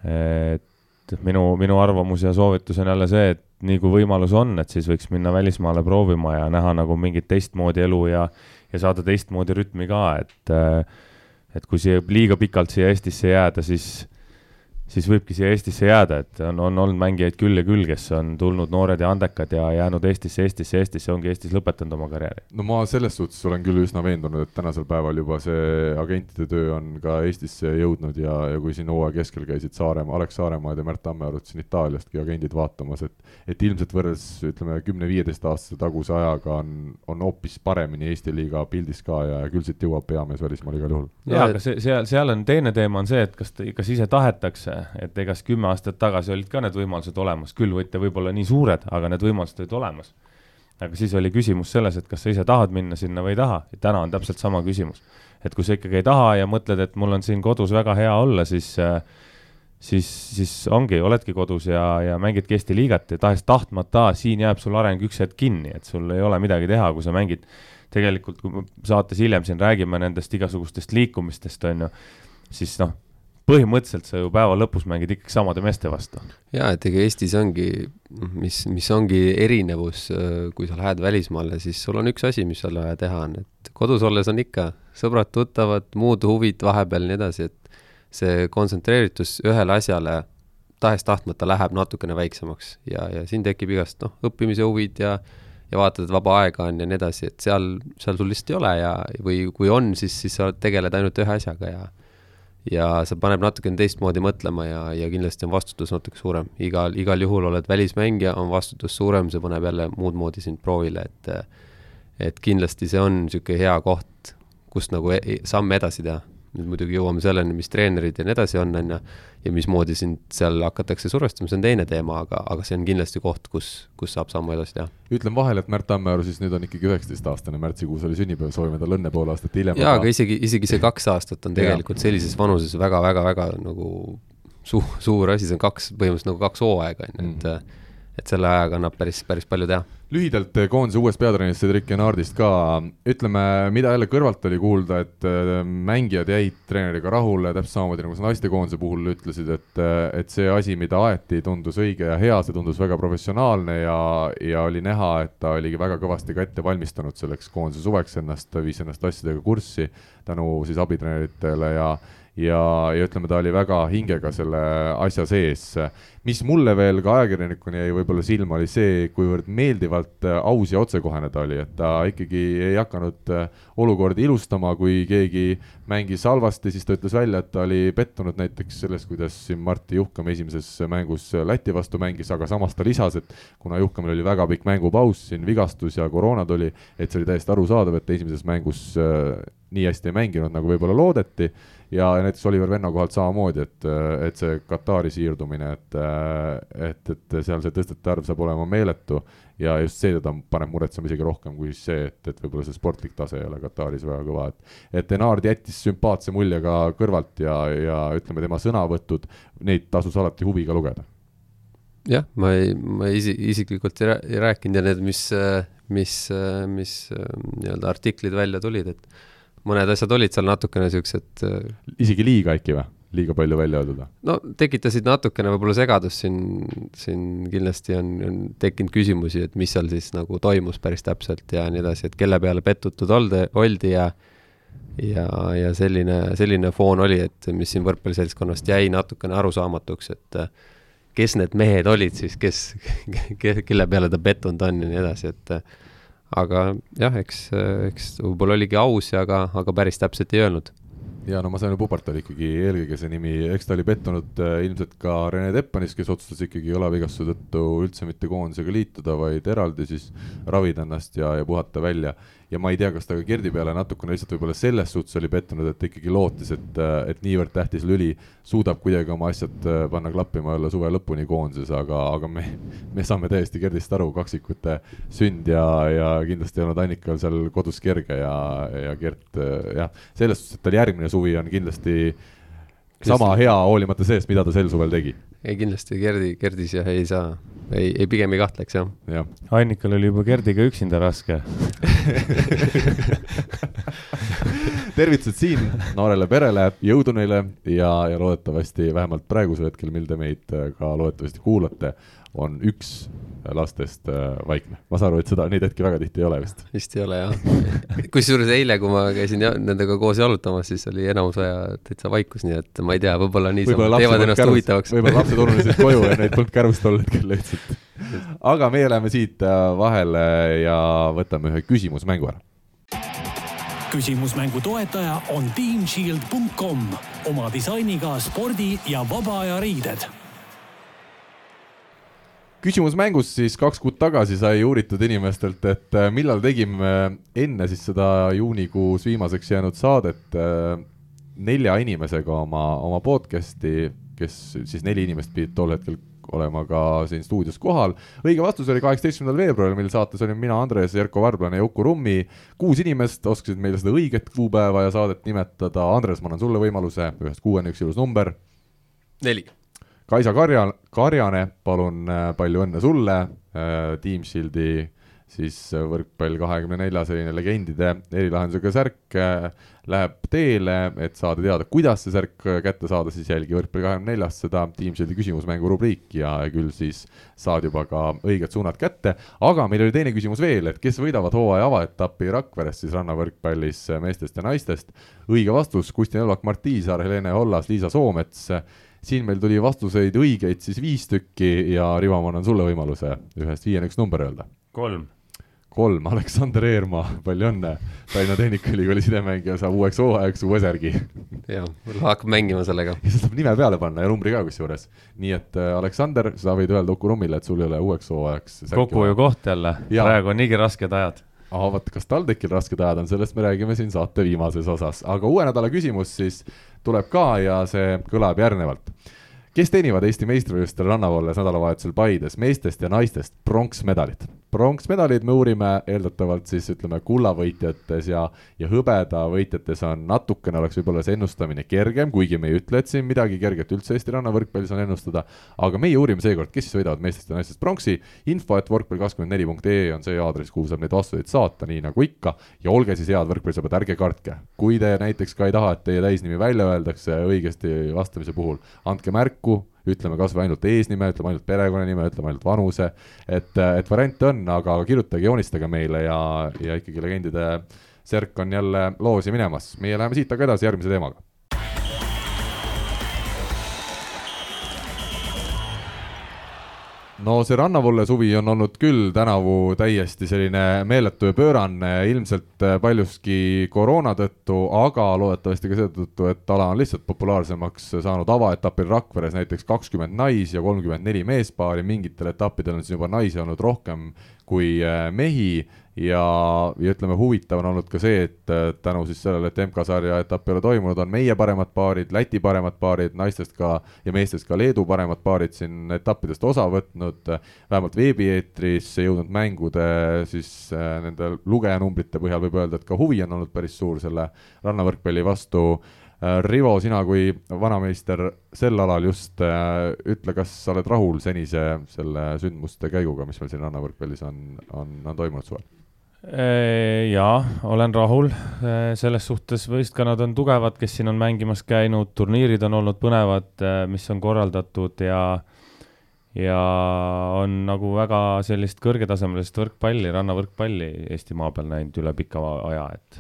et minu, minu arvamus ja soovitus on jälle see, et nii kui võimalus on, et siis võiks minna välismaale proovima ja näha nagu mingit teistmoodi elu ja, ja saada teistmoodi rütmi ka, et et kui siia liiga pikalt siia Eestisse jääda, siis siis võibki siia Eestisse jääda, et on, on olnud mängijaid küll ja küll, kes on tulnud noored ja andekad ja jäänud Eestisse, Eestisse, Eestisse, ongi Eestis lõpetanud oma karjääri. no ma selles suhtes olen küll üsna veendunud, et tänasel päeval juba see agentide töö on ka Eestisse jõudnud ja, ja kui siin hooaja keskel käisid Saaremaa, Alex Saaremaad ja Märt Tammearut siin Itaaliastki agendid vaatamas, et et ilmselt võrreldes ütleme, kümne-viieteist aastase taguse ajaga on, on hoopis paremini Eesti liiga pildis ka ja, ja küll siit jõuab peamees välismaal igal juhul. jaa, aga see, seal, seal on teine teema on see, et kas, kas ise tahetakse et ega siis kümme aastat tagasi olid ka need võimalused olemas, küll mitte võib-olla nii suured, aga need võimalused olid olemas. aga siis oli küsimus selles, et kas sa ise tahad minna sinna või ei taha, ja täna on täpselt sama küsimus. et kui sa ikkagi ei taha ja mõtled, et mul on siin kodus väga hea olla, siis siis, siis ongi, oledki kodus ja, ja mängidki Eesti liigat ja tahes-tahtmata, siin jääb sul areng üks hetk kinni, et sul ei ole midagi teha, kui sa mängid tegelikult, kui me saates hiljem siin räägime nendest igasugustest liikumistest, on ju, siis noh, põhimõtteliselt sa ju päeva lõpus mängid ikkagi samade meeste vastu. jaa, et ega Eestis ongi, mis, mis ongi erinevus, kui sa lähed välismaale, siis sul on üks asi, mis sul vaja teha on, et kodus olles on ikka sõbrad-tuttavad, muud huvid vahepeal ja nii edasi, et see kontsentreeritus ühele asjale tahes-tahtmata läheb natukene väiksemaks ja, ja siin tekib igast noh, õppimise huvid ja ja vaatad, et vaba aega on ja nii edasi, et seal, seal sul lihtsalt ei ole ja, või kui on, siis, siis sa tegeled ainult ühe asjaga ja ja see paneb natukene teistmoodi mõtlema ja, ja kindlasti on vastutus natuke suurem. igal, igal juhul oled välismängija, on vastutus suurem, see paneb jälle muud moodi sind proovile, et et kindlasti see on niisugune hea koht, kust nagu e samme edasi teha nüüd muidugi jõuame selleni, mis treenerid ja nii edasi on, on ju, ja mismoodi sind seal hakatakse survestama, see on teine teema, aga, aga see on kindlasti koht, kus, kus saab sammu edasi teha. ütlen vahele, et Märt Tammearu siis nüüd on ikkagi üheksateistaastane, märtsikuus oli sünnipäev, soovime talle õnne pool aastat hiljem. jaa, aga isegi, isegi see kaks aastat on tegelikult sellises vanuses väga-väga-väga nagu su-, suur asi, see on kaks, põhimõtteliselt nagu kaks hooaega, on ju, et mhm et selle ajaga annab päris, päris palju teha. lühidalt eh, koondise uuest peatreenerist Cedric Genardist ka, ütleme, mida jälle kõrvalt oli kuulda, et eh, mängijad jäid treeneriga rahule, täpselt samamoodi nagu sa naistekoondise puhul ütlesid, et, eh, et see asi, mida aeti, tundus õige ja hea, see tundus väga professionaalne ja, ja oli näha, et ta oligi väga kõvasti ka ette valmistanud selleks koondise suveks ennast, viis ennast asjadega kurssi tänu siis abitreeneritele ja ja, ja ütleme, ta oli väga hingega selle asja sees. mis mulle veel ka ajakirjanikuna jäi võib-olla silma, oli see, kuivõrd meeldivalt äh, aus ja otsekohene ta oli, et ta ikkagi ei hakanud äh, olukordi ilustama, kui keegi mängis halvasti, siis ta ütles välja, et ta oli pettunud näiteks selles, kuidas siin Martti Juhkam esimeses mängus Läti vastu mängis, aga samas ta lisas, et kuna Juhkamil oli väga pikk mängupaus, siin vigastus ja koroona tuli, et see oli täiesti arusaadav, et esimeses mängus äh, nii hästi ei mänginud, nagu võib-olla loodeti. Ja näiteks Oliver Venno kohalt samamoodi, et, et see Katari siirdumine, et, et, et seal see tõstete arv saab olema meeletu. Ja just see teda paneb muretsema isegi rohkem kui see, et, et võib-olla see sportlik tase ei ole Kataris väga kõva, et et Enard jättis sümpaatse mulje ka kõrvalt ja, ja ütleme, tema sõnavõtud, neid tasus alati huviga lugeda. Jah, ma ei, ma isi-, isiklikult ei, ei rääkinud ja need, mis, mis, mis nii-öelda artiklid välja tulid, et mõned asjad olid seal natukene siuksed. isegi liiga äkki või? liiga palju välja öeldud või? no tekitasid natukene võib-olla segadust siin, siin kindlasti on, on tekkinud küsimusi, et mis seal siis nagu toimus päris täpselt ja nii edasi, et kelle peale pettutud oldi, oldi ja ja, ja selline, selline foon oli, et mis siin võrkpalliseltskonnast jäi natukene arusaamatuks, et kes need mehed olid siis, kes, kelle peale ta pettunud on ja nii edasi, et aga jah, eks, eks võib-olla oligi aus aga, aga päris täpselt ei öelnud. Ja no ma sain Pupart oli ikkagi eelkõige see nimi, eks ta oli pettunud äh, ilmselt ka Rene Teppanis, kes otsustas ikkagi õlavigastuse tõttu üldse mitte koondisega liituda, vaid eraldi siis ravida ennast ja, ja puhata välja ja ma ei tea, kas ta ka Gerdi peale natukene lihtsalt võib-olla selles suhtes oli pettunud, et ta ikkagi lootis, et, et niivõrd tähtis lüli suudab kuidagi oma asjad äh, panna klappima olla suve lõpuni koondises, aga, aga me, me saame täiesti Gerdist aru, kaksikute sünd ja, ja kindlasti ei olnud Annikal seal kodus kerge ja, ja Gert äh, jah, selles suhtes, et tal järgmine suvi on kindlasti sama hea, hoolimata sellest, mida ta sel suvel tegi. Ei kindlasti Gerdi, Gerdis jah, ei saa. Ei, ei pigem ei kahtleks jah. Ja.. Annikal oli juba Gerdiga üksinda raske. Tervitused siin noorele perele, jõudu neile ja, ja loodetavasti vähemalt praegusel hetkel, mil te meid ka loodetavasti kuulate, on üks lastest äh, vaikne. ma saan aru, et seda, neid hetki väga tihti ei ole vist. vist ei ole jah. kusjuures eile, kui ma käisin nendega koos jalutamas, siis oli enamus aja täitsa vaikus, nii et ma ei tea, võib-olla niisama teevad ennast kärvust, huvitavaks. võib-olla lapsed ununesid koju ja neid polnud kärvust tol hetkel lihtsalt. aga meie läheme siit äh, vahele ja võtame ühe küsimusmängu ära küsimusmängu toetaja on teamshield.com oma disainiga spordi ja vaba aja riided küsimus mängus siis kaks kuud tagasi sai uuritud inimestelt, et äh, millal tegime enne siis seda juunikuus viimaseks jäänud saadet äh, nelja inimesega oma, oma podcast'i, kes siis neli inimest pidid tol hetkel olema ka siin stuudios kohal. õige vastus oli kaheksateistkümnendal veebruaril, mil saates olin mina, Andres, Jerko Varblane ja Uku Rummi. kuus inimest oskasid meile seda õiget kuupäeva ja saadet nimetada. Andres, ma annan sulle võimaluse, ühest kuueni üks ilus number. neli Kaisa Karja, Karjane, palun äh, palju õnne sulle, äh, Team Shieldi siis äh, võrkpall kahekümne nelja selline legendide erilahendusega särk läheb teele, et saada teada, kuidas see särk kätte saada, siis jälgi võrkpalli kahekümne neljast seda Team Shieldi küsimusmängu rubriiki ja küll siis saad juba ka õiged suunad kätte. aga meil oli teine küsimus veel, et kes võidavad hooaja avaetapi Rakveres siis rannavõrkpallis meestest ja naistest. õige vastus, Kustin Elvak, Mart Tiisaar, Helene Hollas, Liisa Soomets siin meil tuli vastuseid õigeid siis viis tükki ja Rivo, ma annan sulle võimaluse ühest viieni üks number öelda. kolm. kolm, Aleksander Eermaa, palju õnne. Tallinna Tehnikaülikooli sidemängija saab uueks hooajaks uue särgi. jah, hakkab mängima sellega. ja sa saab nime peale panna ja numbri ka kusjuures. nii et äh, Aleksander, sa võid öelda Uku Rummile, et sul ei ole uueks hooajaks. kokkuhoiukoht jälle, praegu on niigi rasked ajad ahah, vaata, kas TalTechil rasked ajad on, sellest me räägime siin saate viimases osas, aga uue nädala küsimus siis tuleb ka ja see kõlab järgnevalt kes teenivad Eesti meistrivõistlustel rannavalles nädalavahetusel Paides meestest ja naistest pronksmedalit. Pronksmedalid me uurime eeldatavalt siis ütleme kullavõitjates ja, ja hõbedavõitjates on natukene oleks võib-olla see ennustamine kergem, kuigi me ei ütle, et siin midagi kerget üldse Eesti rannavõrkpallis on ennustada. aga meie uurime seekord, kes siis võidavad meestest ja naistest pronksi. info, et võrkpall kakskümmend neli punkt ee on see aadress, kuhu saab neid vastuseid saata, nii nagu ikka. ja olge siis head võrkpallisõbrad, ärge kartke. kui te näiteks ka ei taha, et teie täisnimi välja öeldakse õigesti vastamise puhul, andke märku ütleme kas või ainult eesnime, ütleme ainult perekonnanime, ütleme ainult vanuse, et, et variante on, aga kirjutage, joonistage meile ja, ja ikkagi legendide särk on jälle loosi minemas. meie läheme siit aga edasi järgmise teemaga no see rannavolle suvi on olnud küll tänavu täiesti selline meeletu ja pöörane, ilmselt äh, paljuski koroona tõttu, aga loodetavasti ka seetõttu, et ala on lihtsalt populaarsemaks saanud avaetapil Rakveres näiteks kakskümmend nais- ja kolmkümmend neli meespaari, mingitel etappidel on siis juba naisi olnud rohkem kui äh, mehi ja, ja ütleme, huvitav on olnud ka see, et äh, tänu siis sellele, et MK-sarja etapp ei ole toimunud, on meie paremad paarid, Läti paremad paarid, naistest ka ja meestest ka Leedu paremad paarid siin etappidest osa võtnud, vähemalt veebieetrisse jõudnud mängude siis äh, nende lugejanumbrite põhjal võib öelda, et ka huvi on olnud päris suur selle rannavõrkpalli vastu äh, Rivo, sina kui vanameister sel alal just ütle, kas sa oled rahul senise selle sündmuste käiguga, mis meil siin rannavõrkpallis on, on, on toimunud suvel? Äh, jaa, olen rahul, äh, selles suhtes võistkonnad on tugevad, kes siin on mängimas käinud, turniirid on olnud põnevad, äh, mis on korraldatud ja ja on nagu väga sellist kõrgetasemelist võrkpalli, rannavõrkpalli Eestimaa peal näinud üle pika aja, et.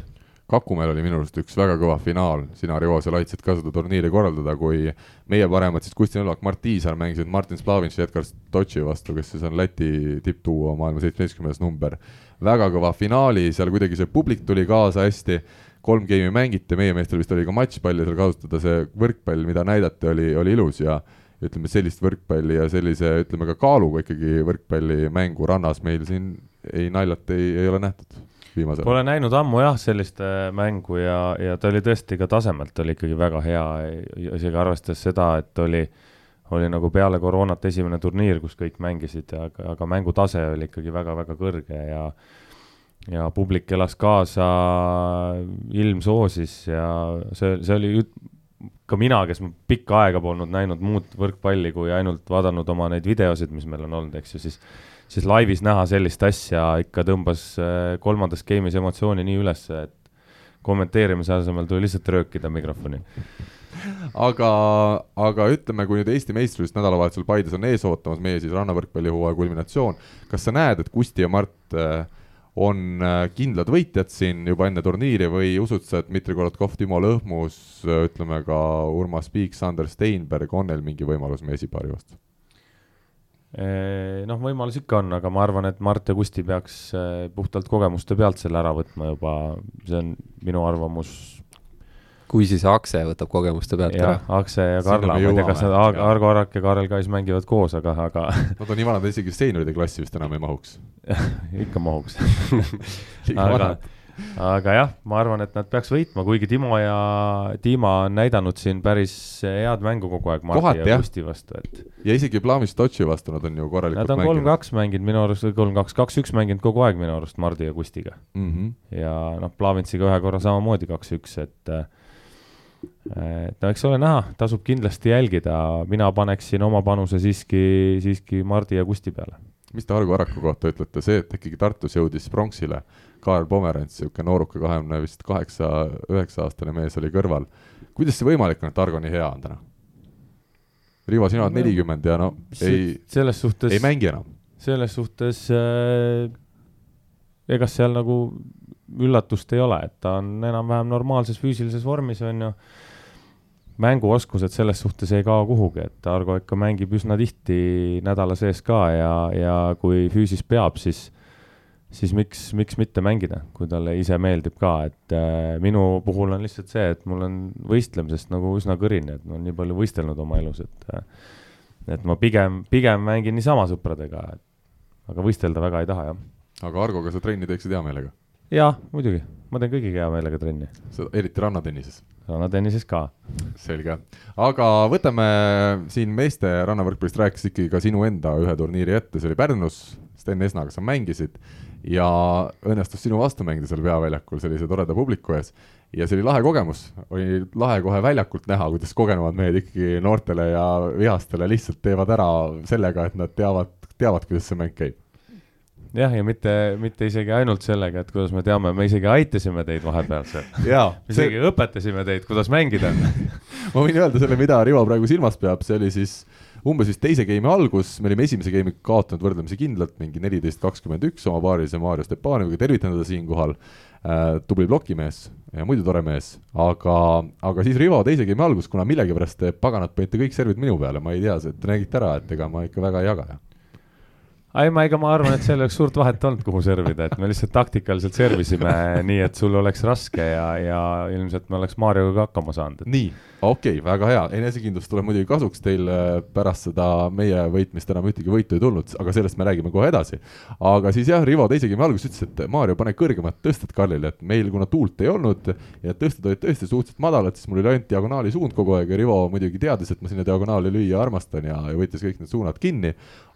Kakumäel oli minu arust üks väga kõva finaal, sina, Rivo, seal aitasid ka seda turniiri korraldada, kui meie paremad siis Kusti Nõlvak, Mart Tiisar mängisid Martin Splavitš ja Edgar Stotši vastu, kes siis on Läti tippduo, maailma seitsmeteistkümnes number väga kõva finaali, seal kuidagi see publik tuli kaasa hästi, kolm geimi mängiti, meie meestel vist oli ka matšpalli seal kasutada, see võrkpall, mida näidati, oli, oli ilus ja ütleme, sellist võrkpalli ja sellise, ütleme ka kaaluga ikkagi võrkpallimängu rannas meil siin ei naljalt ei, ei ole nähtud viimasel Pole näinud ammu jah, sellist äh, mängu ja, ja ta oli tõesti ka tasemelt oli ikkagi väga hea, isegi arvestades seda, et oli äh, oli nagu peale koroonat esimene turniir, kus kõik mängisid, aga, aga mängutase oli ikkagi väga-väga kõrge ja ja publik elas kaasa, ilm soosis ja see, see oli ka mina, kes ma pikka aega polnud näinud muud võrkpalli kui ainult vaadanud oma neid videosid, mis meil on olnud, eks ju, siis siis laivis näha sellist asja ikka tõmbas äh, kolmandas game'is emotsiooni nii üles, et kommenteerimise asemel tuli lihtsalt röökida mikrofoni aga, aga ütleme, kui nüüd Eesti meistrivõistlus nädalavahetusel Paides on ees ootamas, meie siis rannavõrkpallihooaja kulminatsioon, kas sa näed, et Kusti ja Mart äh, on äh, kindlad võitjad siin juba enne turniiri või usud sa, et Dmitri Korotkov, Timo Lõhmus, äh, ütleme ka Urmas Piik, Sander Steinberg, on neil mingi võimalus meie esipaari vastu? noh, võimalus ikka on, aga ma arvan, et Mart ja Kusti peaks puhtalt kogemuste pealt selle ära võtma juba, see on minu arvamus kui siis Akse võtab kogemuste pealt ära. Akse ja Karla, ma ei tea, kas nad Ar, Argo Arak ja Karel Kais mängivad koos, aga, aga Nad on nii vanad, isegi seenioride klassi vist enam ei mahuks ikka mahuks aga, aga jah, ma arvan, et nad peaks võitma, kuigi Timo ja Dima on näidanud siin päris head mängu kogu aeg Marti Kohati, ja Kusti vastu, et. ja isegi Plamis Totši vastu nad on ju korralikult mänginud. Nad on kolm-kaks mänginud minu arust, või kolm-kaks, kaks-üks mänginud kogu aeg minu arust Mardi ja Kustiga mm. -hmm. ja noh, Plavintsiga ühe korra samamoodi kaks-üks, et et no eks ole näha, tasub kindlasti jälgida, mina paneksin oma panuse siiski, siiski Mardi ja Kusti peale. mis te Argo Araku kohta ütlete, see, et ikkagi Tartus jõudis pronksile, Kaarel Pomerants, niisugune nooruke kahekümne vist kaheksa, üheksa aastane mees oli kõrval. kuidas see võimalik on, et Argo nii hea on täna? Rivo, sina oled nelikümmend ja no ei, selles suhtes, ei mängi enam. selles suhtes äh, ega seal nagu üllatust ei ole, et ta on enam-vähem normaalses füüsilises vormis, on ju. mänguoskused selles suhtes ei kao kuhugi, et Argo ikka mängib üsna tihti nädala sees ka ja, ja kui füüsis peab, siis, siis miks, miks mitte mängida, kui talle ise meeldib ka, et äh, minu puhul on lihtsalt see, et mul on võistlemisest nagu üsna kõrini, et ma olen nii palju võistelnud oma elus, et äh, et ma pigem, pigem mängin niisama sõpradega, aga võistelda väga ei taha, jah. aga Argoga sa trenni teeksid hea meelega? Jaa, muidugi, ma teen kõigiga hea meelega trenni. eriti rannatennises? rannatennises ka. selge, aga võtame siin meeste rannavõrkpallist rääkis ikkagi ka sinu enda ühe turniiri ette, see oli Pärnus, Sten Esnaga sa mängisid ja õnnestus sinu vastu mängida seal peaväljakul sellise toreda publiku ees. ja see oli lahe kogemus, oli lahe kohe väljakult näha, kuidas kogenumad mehed ikkagi noortele ja vihastele lihtsalt teevad ära sellega, et nad teavad, teavad, kuidas see mäng käib jah, ja mitte, mitte isegi ainult sellega, et kuidas me teame, me isegi aitasime teid vahepeal seal. me isegi see... õpetasime teid, kuidas mängida. Ma võin öelda selle, mida Rivo praegu silmas peab, see oli siis umbes vist teise game'i algus, me olime esimese game'i kaotanud võrdlemisi kindlalt, mingi neliteist, kakskümmend üks oma paarilise Mario Stepanoviga, tervitan teda siinkohal. Äh,, tubli plokimees ja muidu tore mees, aga, aga siis Rivo teise game'i algus, kuna millegipärast te paganad panite kõik servid minu peale, ma ei tea, te nägite ära, et ega ma ikka väga ei jaga ei, ma, ega ma arvan, et seal ei oleks suurt vahet olnud, kuhu servida, et me lihtsalt taktikaliselt servisime nii, et sul oleks raske ja, ja ilmselt me oleks Marioga ka hakkama saanud. nii, okei okay,, väga hea, enesekindlus tuleb muidugi kasuks, teil äh, pärast seda meie võitmist enam ühtegi võitu ei tulnud, aga sellest me räägime kohe edasi. aga siis jah, Rivo teise game alguses ütles, et Mario, pane kõrgemad tõsted Karlile, et meil, kuna tuult ei olnud ja tõsted olid tõesti suhteliselt madalad, siis mul oli ainult diagonaali suund kogu aeg ja Rivo muidugi teadis, et ma sinna diagonaali lüüa armastan ja, ja võttis kõik need suunad kinni.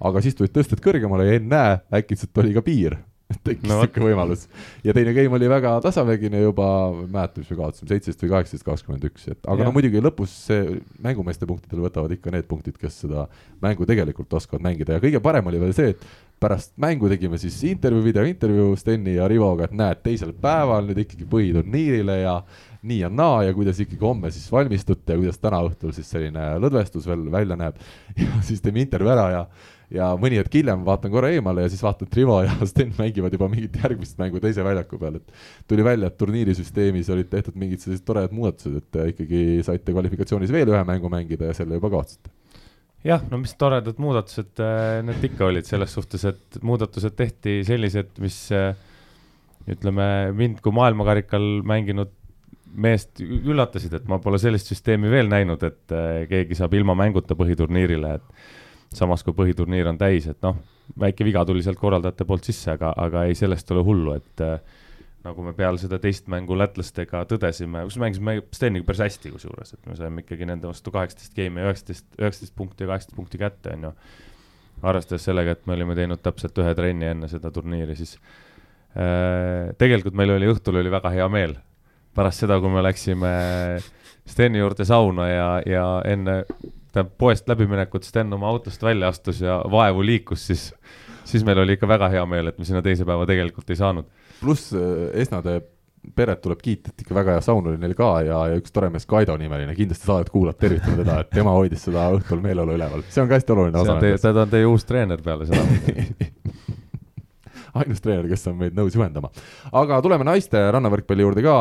aga siis tulid tõsted kõrgemale ja ennäe, äkitselt oli ka piir tekkis no, niisugune võimalus. ja teine game oli väga tasavägine juba, ma ei mäleta, mis me kaotasime, seitseteist või kaheksateist, kakskümmend üks, et aga ja. no muidugi lõpus see mängumeeste punktidel võtavad ikka need punktid, kes seda mängu tegelikult oskavad mängida ja kõige parem oli veel see, et pärast mängu tegime siis intervjuu, videointervjuu Steni ja Rivoga, et näed, teisel päeval nüüd ikkagi põhiturniirile ja nii ja naa ja kuidas ikkagi homme siis valmistute ja kuidas täna õhtul siis selline lõdvestus veel välja näeb. ja siis teeme intervjuu ära ja ja mõni hetk hiljem vaatan korra eemale ja siis vaatan, et Rivo ja Sten mängivad juba mingit järgmist mängu teise väljaku peal, et tuli välja, et turniirisüsteemis olid tehtud mingid sellised toredad muudatused, et ikkagi saite kvalifikatsioonis veel ühe mängu mängida ja selle juba kaotasite. Jah, no mis toredad muudatused äh, need ikka olid selles suhtes, et muudatused tehti sellised, mis äh, ütleme, mind kui maailmakarikal mänginud meest üllatasid, et ma pole sellist süsteemi veel näinud, et äh, keegi saab ilma mänguta põhiturniirile, et samas kui põhiturniir on täis, et noh, väike viga tuli sealt korraldajate poolt sisse, aga, aga ei, sellest ei ole hullu, et äh, nagu me peale seda teist mängu lätlastega tõdesime, kus mängisime Steniga päris hästi kusjuures, et me saime ikkagi nende vastu kaheksateist geimi ja üheksateist, üheksateist punkti ja kaheksateist punkti kätte, on ju. arvestades sellega, et me olime teinud täpselt ühe trenni enne seda turniiri, siis äh, tegelikult meil oli õhtul oli väga hea meel. pärast seda, kui me läksime Steni juurde sauna ja, ja enne tähendab poest läbiminekut Sten oma autost välja astus ja vaevu liikus, siis, siis meil oli ikka väga hea meel, et me sinna teise päeva tegelikult ei saanud. pluss äh, Esnade peret tuleb kiita, et ikka väga hea saun oli neil ka ja, ja üks tore mees, Kaido nimeline, kindlasti saadet kuulad, tervitame teda, et tema hoidis seda õhtul meeleolu üleval, see on ka hästi oluline osa. ta on teie uus treener peale seda ainus treener, kes on meid nõus juhendama. aga tuleme naiste rannavõrkpalli juurde ka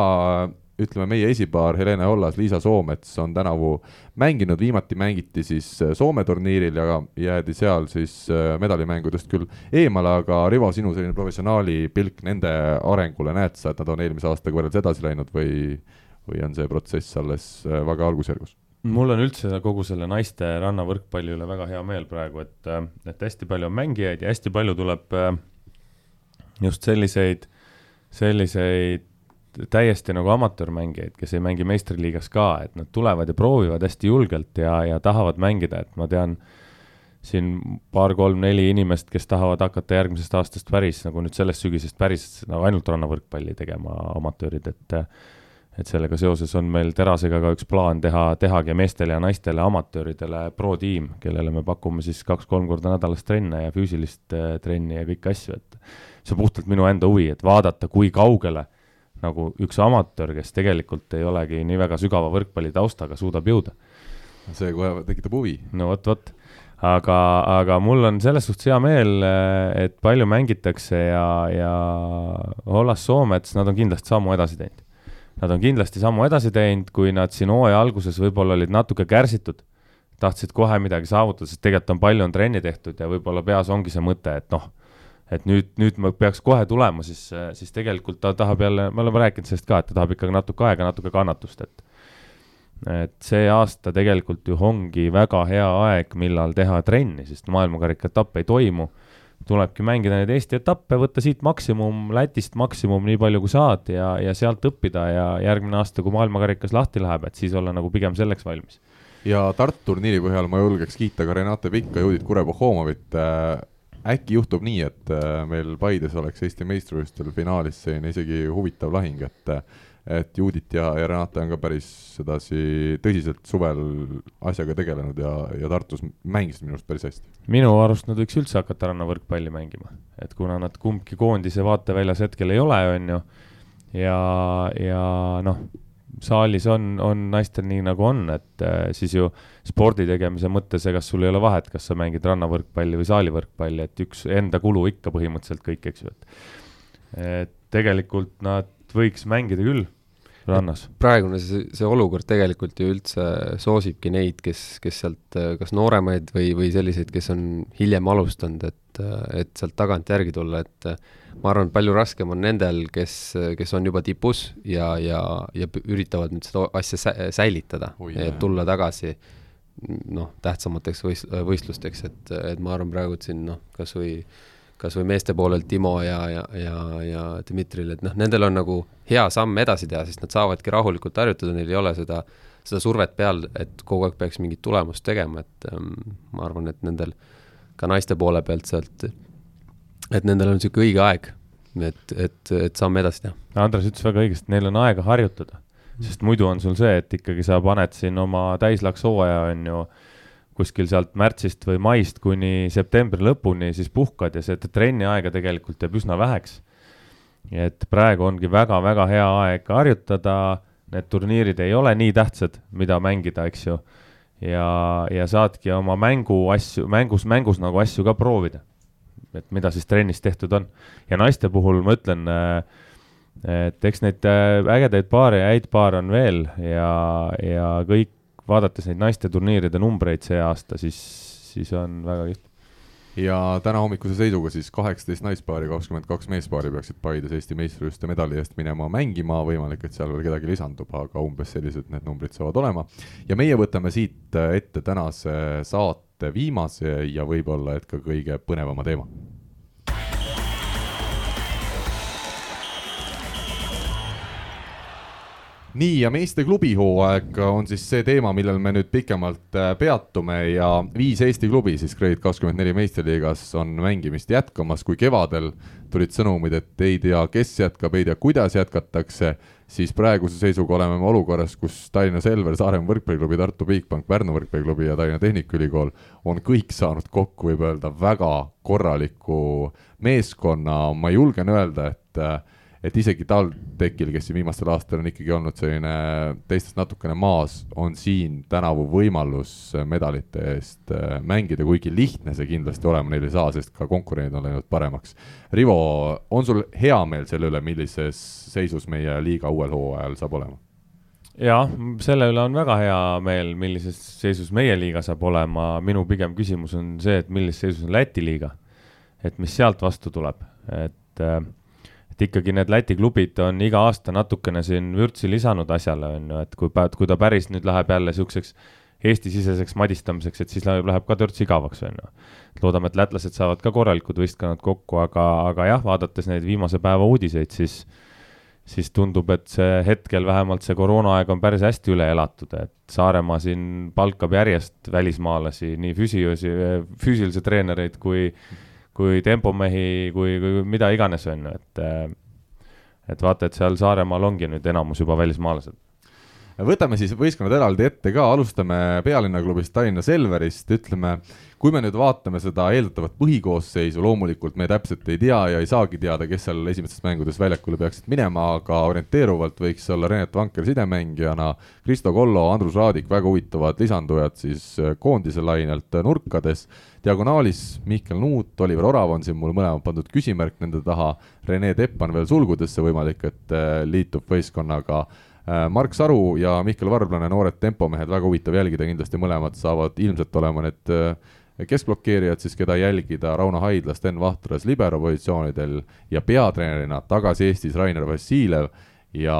ütleme, meie esipaar Helene Hollas, Liisa Soomets on tänavu mänginud, viimati mängiti siis äh, Soome turniiril ja jäädi seal siis äh, medalimängudest küll eemale, aga Rivo, sinu selline professionaali pilk nende arengule, näed sa, et nad on eelmise aastaga võrreldes edasi läinud või, või on see protsess alles äh, väga algusjärgus? mul on üldse kogu selle naiste rannavõrkpalli üle väga hea meel praegu, et, et hästi palju on mängijaid ja hästi palju tuleb just selliseid, selliseid täiesti nagu amatöörmängijaid, kes ei mängi meistriliigas ka, et nad tulevad ja proovivad hästi julgelt ja, ja tahavad mängida, et ma tean siin paar-kolm-neli inimest, kes tahavad hakata järgmisest aastast päris nagu nüüd sellest sügisest päris nagu ainult rannavõrkpalli tegema amatöörid, et et sellega seoses on meil Terasega ka üks plaan teha, tehagi meestele ja naistele amatööridele pro-tiim, kellele me pakume siis kaks-kolm korda nädalas trenne ja füüsilist äh, trenni ja kõiki asju, et see puhtalt minu enda huvi, et vaadata, kui kaugele nagu üks amatöör, kes tegelikult ei olegi nii väga sügava võrkpallitaustaga, suudab jõuda. see kohe tekitab huvi. no vot, vot. aga, aga mul on selles suhtes hea meel, et palju mängitakse ja, ja Hollas Soomets, nad on kindlasti sammu edasi teinud. Nad on kindlasti sammu edasi teinud, kui nad siin hooaja alguses võib-olla olid natuke kärsitud, tahtsid kohe midagi saavutada, sest tegelikult on palju on trenni tehtud ja võib-olla peas ongi see mõte, et noh et nüüd, nüüd ma peaks kohe tulema, siis, siis tegelikult ta tahab jälle, me oleme rääkinud sellest ka, et ta tahab ikkagi natuke aega, natuke kannatust, et et see aasta tegelikult ju ongi väga hea aeg, millal teha trenni, sest maailmakarika etapp ei toimu, tulebki mängida neid Eesti etappe, võtta siit maksimum, Lätist maksimum, nii palju kui saad ja, ja sealt õppida ja järgmine aasta, kui maailmakarikas lahti läheb, et siis olla nagu pigem selleks valmis. ja Tartu turniiri põhjal ma julgeks kiita ka Renate Pikka, Judit Kurepohhomovit äh äkki juhtub nii, et äh, meil Paides oleks Eesti meistrivõistlustel finaalis selline isegi huvitav lahing, et et Judit ja, ja Renate on ka päris sedasi tõsiselt suvel asjaga tegelenud ja, ja Tartus mängisid minu arust päris hästi. minu arust nad võiks üldse hakata rannavõrkpalli mängima, et kuna nad kumbki koondise vaateväljas hetkel ei ole, on ju, ja, ja noh saalis on, on naistel nii nagu on, et äh, siis ju spordi tegemise mõttes, ega sul ei ole vahet, kas sa mängid rannavõrkpalli või saalivõrkpalli, et üks enda kulu ikka põhimõtteliselt kõik, eks ju, et. et tegelikult nad võiks mängida küll rannas. praegune see, see olukord tegelikult ju üldse soosibki neid, kes, kes sealt kas nooremaid või, või selliseid, kes on hiljem alustanud, et et, sealt tagant järgi tulla, et ma arvan, et palju raskem on nendel, kes, kes on juba tipus ja, ja, ja üritavad nüüd seda asja sä säilitada ja tulla tagasi noh, tähtsamateks võist-, võistlusteks, et, et ma arvan praegu, et siin noh, kas või kas või meeste poolelt Timo ja, ja, ja, ja Dmitril, et noh, nendel on nagu hea samm edasi teha, sest nad saavadki rahulikult harjutada, neil ei ole seda, seda survet peal, et kogu aeg peaks mingit tulemust tegema, et ähm, ma arvan, et nendel ka naiste poole pealt sealt et nendel on niisugune õige aeg, et, et, et saame edasi teha. Andres ütles väga õigesti, neil on aega harjutada, sest muidu on sul see, et ikkagi sa paned siin oma täislakshooaja, on ju, kuskil sealt märtsist või maist kuni septembri lõpuni, siis puhkad ja seda trenniaega tegelikult jääb üsna väheks. et praegu ongi väga-väga hea aeg harjutada, need turniirid ei ole nii tähtsad, mida mängida, eks ju, ja, ja saadki oma mängu asju, mängus, mängus nagu asju ka proovida et mida siis trennis tehtud on. ja naiste puhul ma ütlen, äh, et eks neid äh, ägedaid paare ja häid paare on veel ja, ja kõik, vaadates neid naiste turniiride numbreid see aasta, siis, siis on väga kihvt ja täna hommikuse seisuga siis kaheksateist naispaari, kakskümmend kaks meespaari peaksid Paides Eesti meistrivõistluste medali eest minema mängima, võimalik, et seal veel kedagi lisandub, aga umbes sellised need numbrid saavad olema. ja meie võtame siit ette tänase saate viimase ja võib-olla et ka kõige põnevama teema. Nii, ja meeste klubihooaeg on siis see teema, millel me nüüd pikemalt äh, peatume ja viis Eesti klubi siis Grade kakskümmend neli meistriliigas on mängimist jätkamas, kui kevadel tulid sõnumid, et ei tea, kes jätkab, ei tea, kuidas jätkatakse siis praeguse seisuga oleme me olukorras, kus Tallinna Selver, Saaremaa võrkpalliklubi, Tartu Bigbank, Pärnu võrkpalliklubi ja Tallinna Tehnikaülikool on kõik saanud kokku, võib öelda, väga korraliku meeskonna, ma julgen öelda, et äh, et isegi TalTechil, kes siin viimastel aastatel on ikkagi olnud selline teistest natukene maas, on siin tänavu võimalus medalite eest äh, mängida, kuigi lihtne see kindlasti olema neil ei saa, sest ka konkurendid on läinud paremaks. Rivo, on sul hea meel selle üle, millises seisus meie liiga uuel hooajal saab olema? jah, selle üle on väga hea meel, millises seisus meie liiga saab olema, minu pigem küsimus on see, et millises seisus on Läti liiga. et mis sealt vastu tuleb, et äh, et ikkagi need Läti klubid on iga aasta natukene siin vürtsi lisanud asjale, on ju, et kui, kui ta päris nüüd läheb jälle niisuguseks Eesti-siseseks madistamiseks, et siis läheb, läheb ka törts igavaks, on ju. loodame, et lätlased saavad ka korralikud võistkonnad kokku, aga, aga jah, vaadates neid viimase päeva uudiseid, siis siis tundub, et see hetkel vähemalt see koroonaaeg on päris hästi üle elatud, et Saaremaa siin palkab järjest välismaalasi, nii füsiosi, füüsilisi treenereid kui mm kui tempomehi, kui, kui mida iganes, on ju, et et vaata, et seal Saaremaal ongi nüüd enamus juba välismaalased. Võtame siis võistkonnad eraldi ette ka, alustame pealinna klubist Tallinna Selverist, ütleme, kui me nüüd vaatame seda eeldatavat põhikoosseisu, loomulikult me täpselt ei tea ja ei saagi teada, kes seal esimestes mängudes väljakule peaksid minema, aga orienteeruvalt võiks olla Renet Vanker sidemängijana, Kristo Kollo, Andrus Raadik, väga huvitavad lisandujad siis koondise lainelt nurkades diagonaalis Mihkel Nuut, Oliver Orav on siin mul mõlemad pandud küsimärk nende taha, Rene Tepp on veel sulgudesse võimalik, et äh, liitub võistkonnaga. Äh, Mark Saru ja Mihkel Varblane, noored tempomehed, väga huvitav jälgida, kindlasti mõlemad saavad ilmselt olema need äh, keskblokeerijad siis, keda jälgida, Rauno Haidla, Sten Vahtras libero positsioonidel ja peatreenerina tagasi Eestis Rainer Vassiljev ja,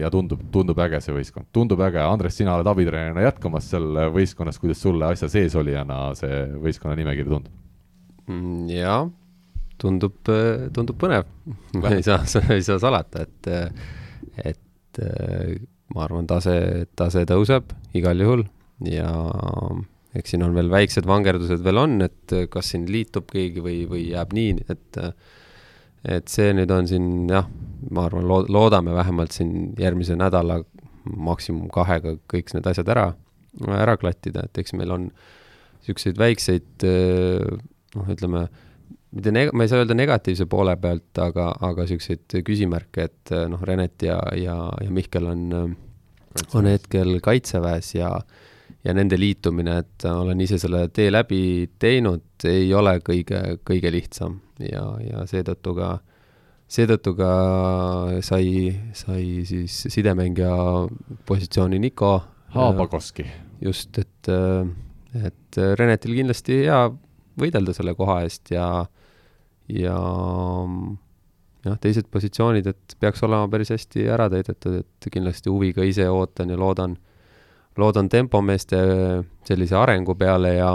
ja tundub, tundub äge see võistkond, tundub äge, Andres, sina oled abitreenerina jätkamas seal võistkonnas, kuidas sulle asja sees olijana see võistkonna nimekiri tundub? Mm, jaa, tundub, tundub põnev. Ei saa, ei saa salata, et, et ma arvan, tase, tase tõuseb igal juhul ja eks siin on veel väiksed vangerdused veel on, et kas siin liitub keegi või, või jääb nii, et et see nüüd on siin jah, ma arvan, lood-, loodame vähemalt siin järgmise nädala maksimum kahega kõik need asjad ära, ära klattida, et eks meil on niisuguseid väikseid noh, ütleme, mitte neg-, ma ei saa öelda negatiivse poole pealt, aga, aga niisuguseid küsimärke, et noh, Renet ja, ja, ja Mihkel on, on hetkel Kaitseväes ja ja nende liitumine, et olen ise selle tee läbi teinud, ei ole kõige, kõige lihtsam ja, ja seetõttu ka seetõttu ka sai, sai siis sidemängija positsiooni Niko. Haabakoski. just, et, et Renetil kindlasti hea võidelda selle koha eest ja, ja jah, teised positsioonid, et peaks olema päris hästi ära täidetud, et kindlasti huviga ise ootan ja loodan, loodan tempomeeste sellise arengu peale ja,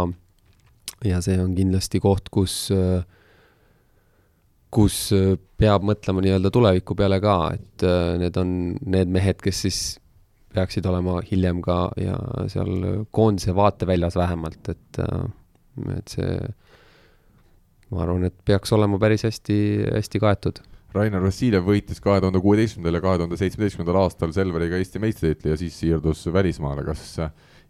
ja see on kindlasti koht, kus, kus peab mõtlema nii-öelda tuleviku peale ka, et need on need mehed, kes siis peaksid olema hiljem ka ja seal koondise vaateväljas vähemalt, et, et see, ma arvan, et peaks olema päris hästi, hästi kaetud Rainer Vassiljev võitis kahe tuhande kuueteistkümnendal ja kahe tuhande seitsmeteistkümnendal aastal Selveriga Eesti meistritiitli ja siis siirdus välismaale, kas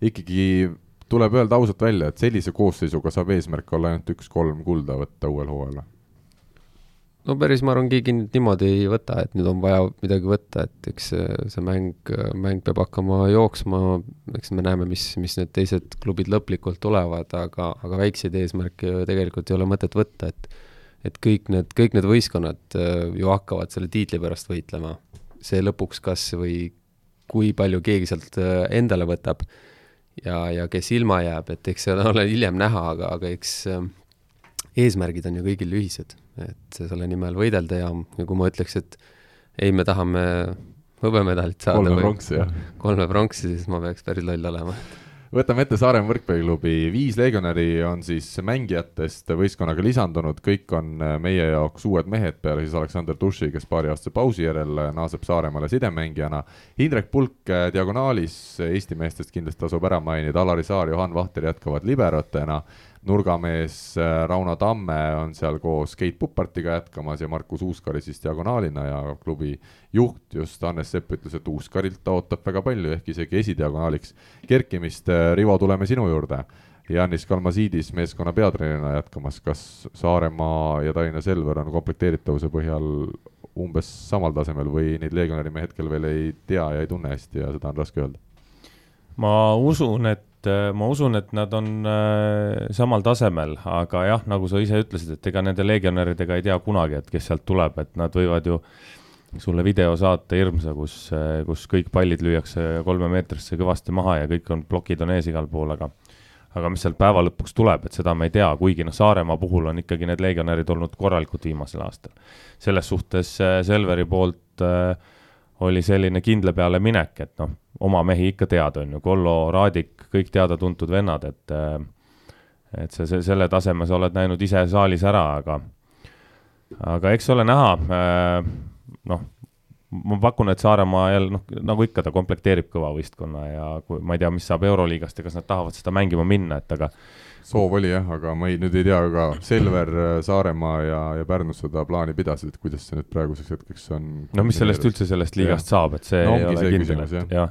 ikkagi tuleb öelda ausalt välja, et sellise koosseisuga saab eesmärk olla ainult üks-kolm kulda võtta uuel hooajal? no päris, ma arvan, keegi nüüd niimoodi ei võta, et nüüd on vaja midagi võtta, et eks see, see mäng, mäng peab hakkama jooksma, eks me näeme, mis, mis need teised klubid lõplikult tulevad, aga, aga väikseid eesmärke ju tegelikult ei ole mõtet võtta, et et kõik need, kõik need võistkonnad äh, ju hakkavad selle tiitli pärast võitlema. see lõpuks kas või kui palju keegi sealt äh, endale võtab ja, ja kes ilma jääb, et eks see ole hiljem näha, aga, aga eks äh, eesmärgid on ju kõigil ühised, et selle nimel võidelda ja, ja kui ma ütleks, et ei, me tahame hõbemedalit saada kolme pronksi, jah. kolme pronksi, siis ma peaks päris loll olema võtame ette Saaremaa võrkpalliklubi, viis legionäri on siis mängijatest võistkonnaga lisandunud, kõik on äh, meie jaoks uued mehed, peale siis Aleksander Duši, kes paariaastase pausi järel äh, naaseb Saaremaale sidemängijana. Indrek Pulk äh, diagonaalis. Eesti meestest kindlasti tasub ära mainida, Alari Saar, Johan Vahter jätkavad liberotena nurgamees äh, Rauno Tamme on seal koos Keit Pupartiga jätkamas ja Markus Uuskari siis diagonaalina ja klubi juht just Hannes Sepp ütles, et Uuskarilt ta ootab väga palju, ehk isegi esidiagonaaliks kerkimist. Äh, Rivo, tuleme sinu juurde. Janis Kalmasiidis meeskonna peatreenerina jätkamas, kas Saaremaa ja Tallinna Selver on komplekteeritavuse põhjal umbes samal tasemel või neid legionäri me hetkel veel ei tea ja ei tunne hästi ja seda on raske öelda? ma usun, et et äh, ma usun, et nad on äh, samal tasemel, aga jah, nagu sa ise ütlesid, et ega nende legionäridega ei tea kunagi, et kes sealt tuleb, et nad võivad ju sulle video saata hirmsa, kus, äh, kus kõik pallid lüüakse kolmemeetrisse kõvasti maha ja kõik on, plokid on ees igal pool, aga aga mis sealt päeva lõpuks tuleb, et seda me ei tea, kuigi noh, Saaremaa puhul on ikkagi need legionärid olnud korralikud viimasel aastal. selles suhtes Selveri poolt äh, oli selline kindla peale minek, et noh, oma mehi ikka tead, on ju, Kollo, Raadik, kõik teada-tuntud vennad, et et see, see, selle taseme sa oled näinud ise saalis ära, aga aga eks ole näha, noh, ma pakun, et Saaremaa jälle noh, nagu ikka, ta komplekteerib kõva võistkonna ja kui ma ei tea, mis saab Euroliigast ja kas nad tahavad seda mängima minna, et aga soov oli jah, aga ma ei, nüüd ei tea ka, Selver, Saaremaa ja, ja Pärnus seda plaani pidasid, et kuidas see nüüd praeguseks hetkeks on. no mis sellest üldse, sellest liigast ja. saab, et see no, ei ole kindel, et jah ja.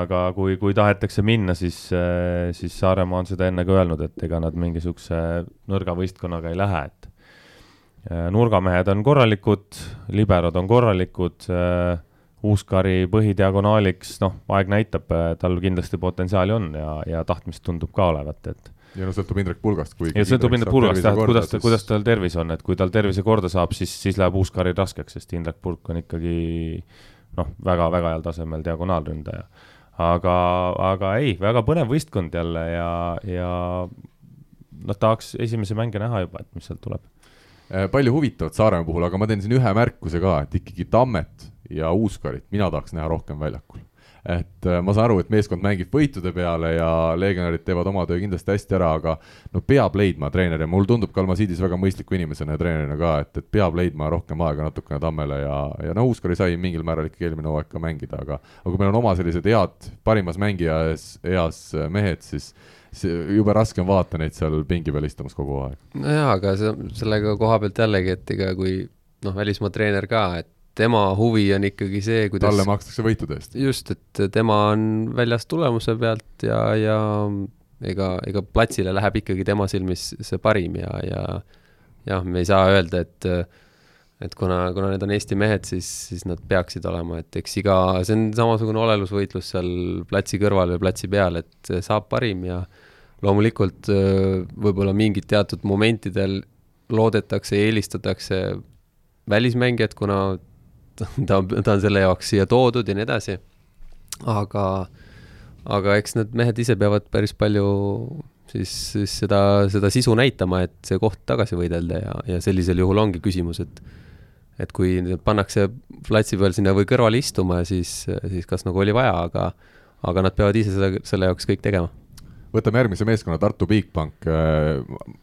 aga kui, kui tahetakse minna, siis, siis Saaremaa on seda enne ka öelnud, et ega nad mingisuguse nõrga võistkonnaga ei lähe, et nurgamehed on korralikud, liberod on korralikud, Uuskari põhidiagonaaliks, noh, aeg näitab, tal kindlasti potentsiaali on ja, ja tahtmist tundub ka olevat, et ja no sõltub Indrek Pulgast, ja sõltub Indrek Pulgast jah, et kuidas, kuidas tal tervis on, et kui tal tervise korda saab, siis, siis läheb Uuskaril raskeks, sest Indrek Pulk on ikkagi noh, väga-väga heal tasemel diagonaalründaja. aga, aga ei, väga põnev võistkond jälle ja, ja noh, tahaks esimesi mänge näha juba, et mis sealt tuleb. Äh, palju huvitavat Saaremaa puhul, aga ma teen siin ühe märkuse ka, et ikkagi Tammet ja Uuskarit mina tahaks näha rohkem väljakul et äh, ma saan aru, et meeskond mängib võitude peale ja legionärid teevad oma töö kindlasti hästi ära, aga no peab leidma treener ja mulle tundub Kalmasiidis väga mõistliku inimesena ja treenerina ka, et, et peab leidma rohkem aega natukene Tammele ja, ja no Uuskari sai mingil määral ikkagi eelmine hooaeg ka mängida, aga aga kui meil on oma sellised head, parimas mängijas eas mehed, siis jube raske on vaadata neid seal pingi peal istumas kogu aeg. nojah, aga see, sellega koha pealt jällegi, et ega kui noh, välismaa treener ka, et tema huvi on ikkagi see, kuidas talle makstakse võitude eest. just, et tema on väljas tulemuse pealt ja, ja ega, ega platsile läheb ikkagi tema silmis see parim ja, ja jah, me ei saa öelda, et et kuna, kuna need on Eesti mehed, siis, siis nad peaksid olema, et eks iga, see on samasugune olelusvõitlus seal platsi kõrval või platsi peal, et saab parim ja loomulikult võib-olla mingid teatud momentidel loodetakse ja eelistatakse välismängijat, kuna ta on, ta on selle jaoks siia toodud ja nii edasi. aga, aga eks need mehed ise peavad päris palju siis, siis seda, seda sisu näitama, et see koht tagasi võidelda ja, ja sellisel juhul ongi küsimus, et et kui pannakse platsi peal sinna või kõrvale istuma, siis, siis kas nagu oli vaja, aga aga nad peavad ise seda, selle jaoks kõik tegema võtame järgmise meeskonna, Tartu Bigbank.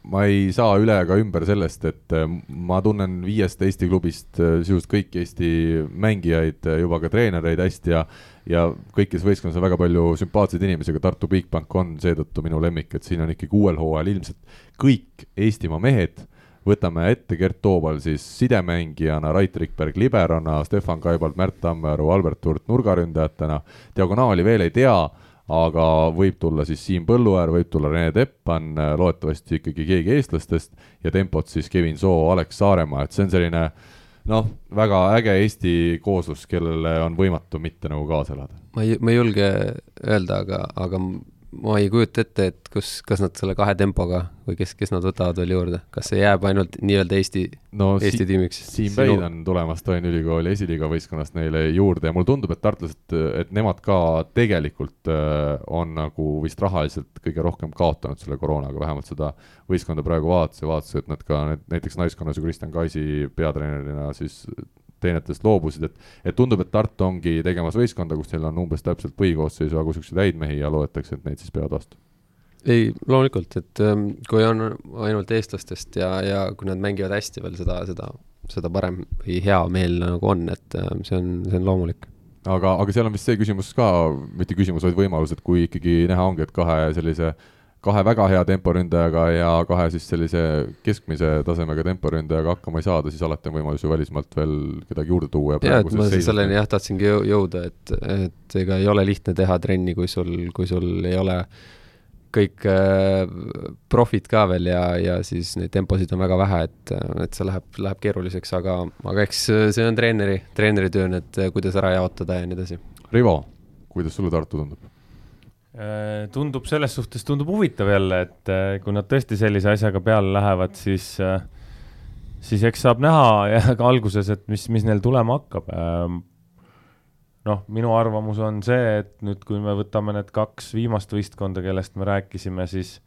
ma ei saa üle ega ümber sellest, et ma tunnen viiest Eesti klubist sisuliselt kõiki Eesti mängijaid, juba ka treenereid hästi ja ja kõikides võistkonnas on väga palju sümpaatseid inimesi, aga Tartu Bigbank on seetõttu minu lemmik, et siin on ikkagi uuel hooajal ilmselt kõik Eestimaa mehed võtame ette Gert Toobal siis sidemängijana, Rait Rikberg liberona, Stefan Kaibald, Märt Tammearu, Albert Hurt nurgaründajatena, diagonaali veel ei tea, aga võib tulla siis Siim Põlluäär, võib tulla Rene Teppan, loodetavasti ikkagi keegi eestlastest ja tempot siis Kevin Soo, Alex Saaremaa, et see on selline noh, väga äge Eesti kooslus, kellele on võimatu mitte nagu kaasa elada. ma ei, ma ei julge öelda, aga, aga ma ei kujuta ette, et kus, kas nad selle kahe tempoga või kes, kes nad võtavad veel juurde, kas see jääb ainult nii-öelda Eesti no, Eesti si tiimiks? Siim Päid on tulemas Tallinna Ülikooli esiliiga võistkonnast neile juurde ja mulle tundub, et tartlased, et nemad ka tegelikult äh, on nagu vist rahaliselt kõige rohkem kaotanud selle koroonaga, vähemalt seda võistkonda praegu vaatasin, vaatasin, et nad ka näiteks naiskonnas ju Kristjan Kaisi peatreenerina siis teenetest loobusid, et et tundub, et Tartu ongi tegemas võistkonda, kus neil on umbes täpselt põhikoosseisu jagu niisuguseid häid mehi ja loodetakse, et neid siis peavad vastu. ei, loomulikult, et ähm, kui on ainult eestlastest ja, ja kui nad mängivad hästi veel seda, seda, seda parem või hea meel nagu on, et ähm, see on, see on loomulik aga, aga seal on vist see küsimus ka, mitte küsimus, vaid võimalus, et kui ikkagi näha ongi, et kahe sellise kahe väga hea temporündajaga ja kahe siis sellise keskmise tasemega temporündajaga hakkama ei saada, siis alati on võimalus ju välismaalt veel kedagi juurde tuua ja et ma selleni jah, tahtsingi jõuda, et, et ega ei ole lihtne teha trenni, kui sul, kui sul ei ole kõik äh, profid ka veel ja, ja siis neid temposid on väga vähe, et, et see läheb, läheb keeruliseks, aga, aga eks see on treeneri, treeneri töö, need, kuidas ära jaotada ja nii edasi. Rivo, kuidas sulle Tartu tundub? Äh, tundub selles suhtes, tundub huvitav jälle, et äh, kui nad tõesti sellise asjaga peale lähevad, siis, äh, siis eks saab näha ja ka alguses, et mis, mis neil tulema hakkab. Ähm, noh, minu arvamus on see, et nüüd, kui me võtame need kaks viimast võistkonda, kellest me rääkisime, siis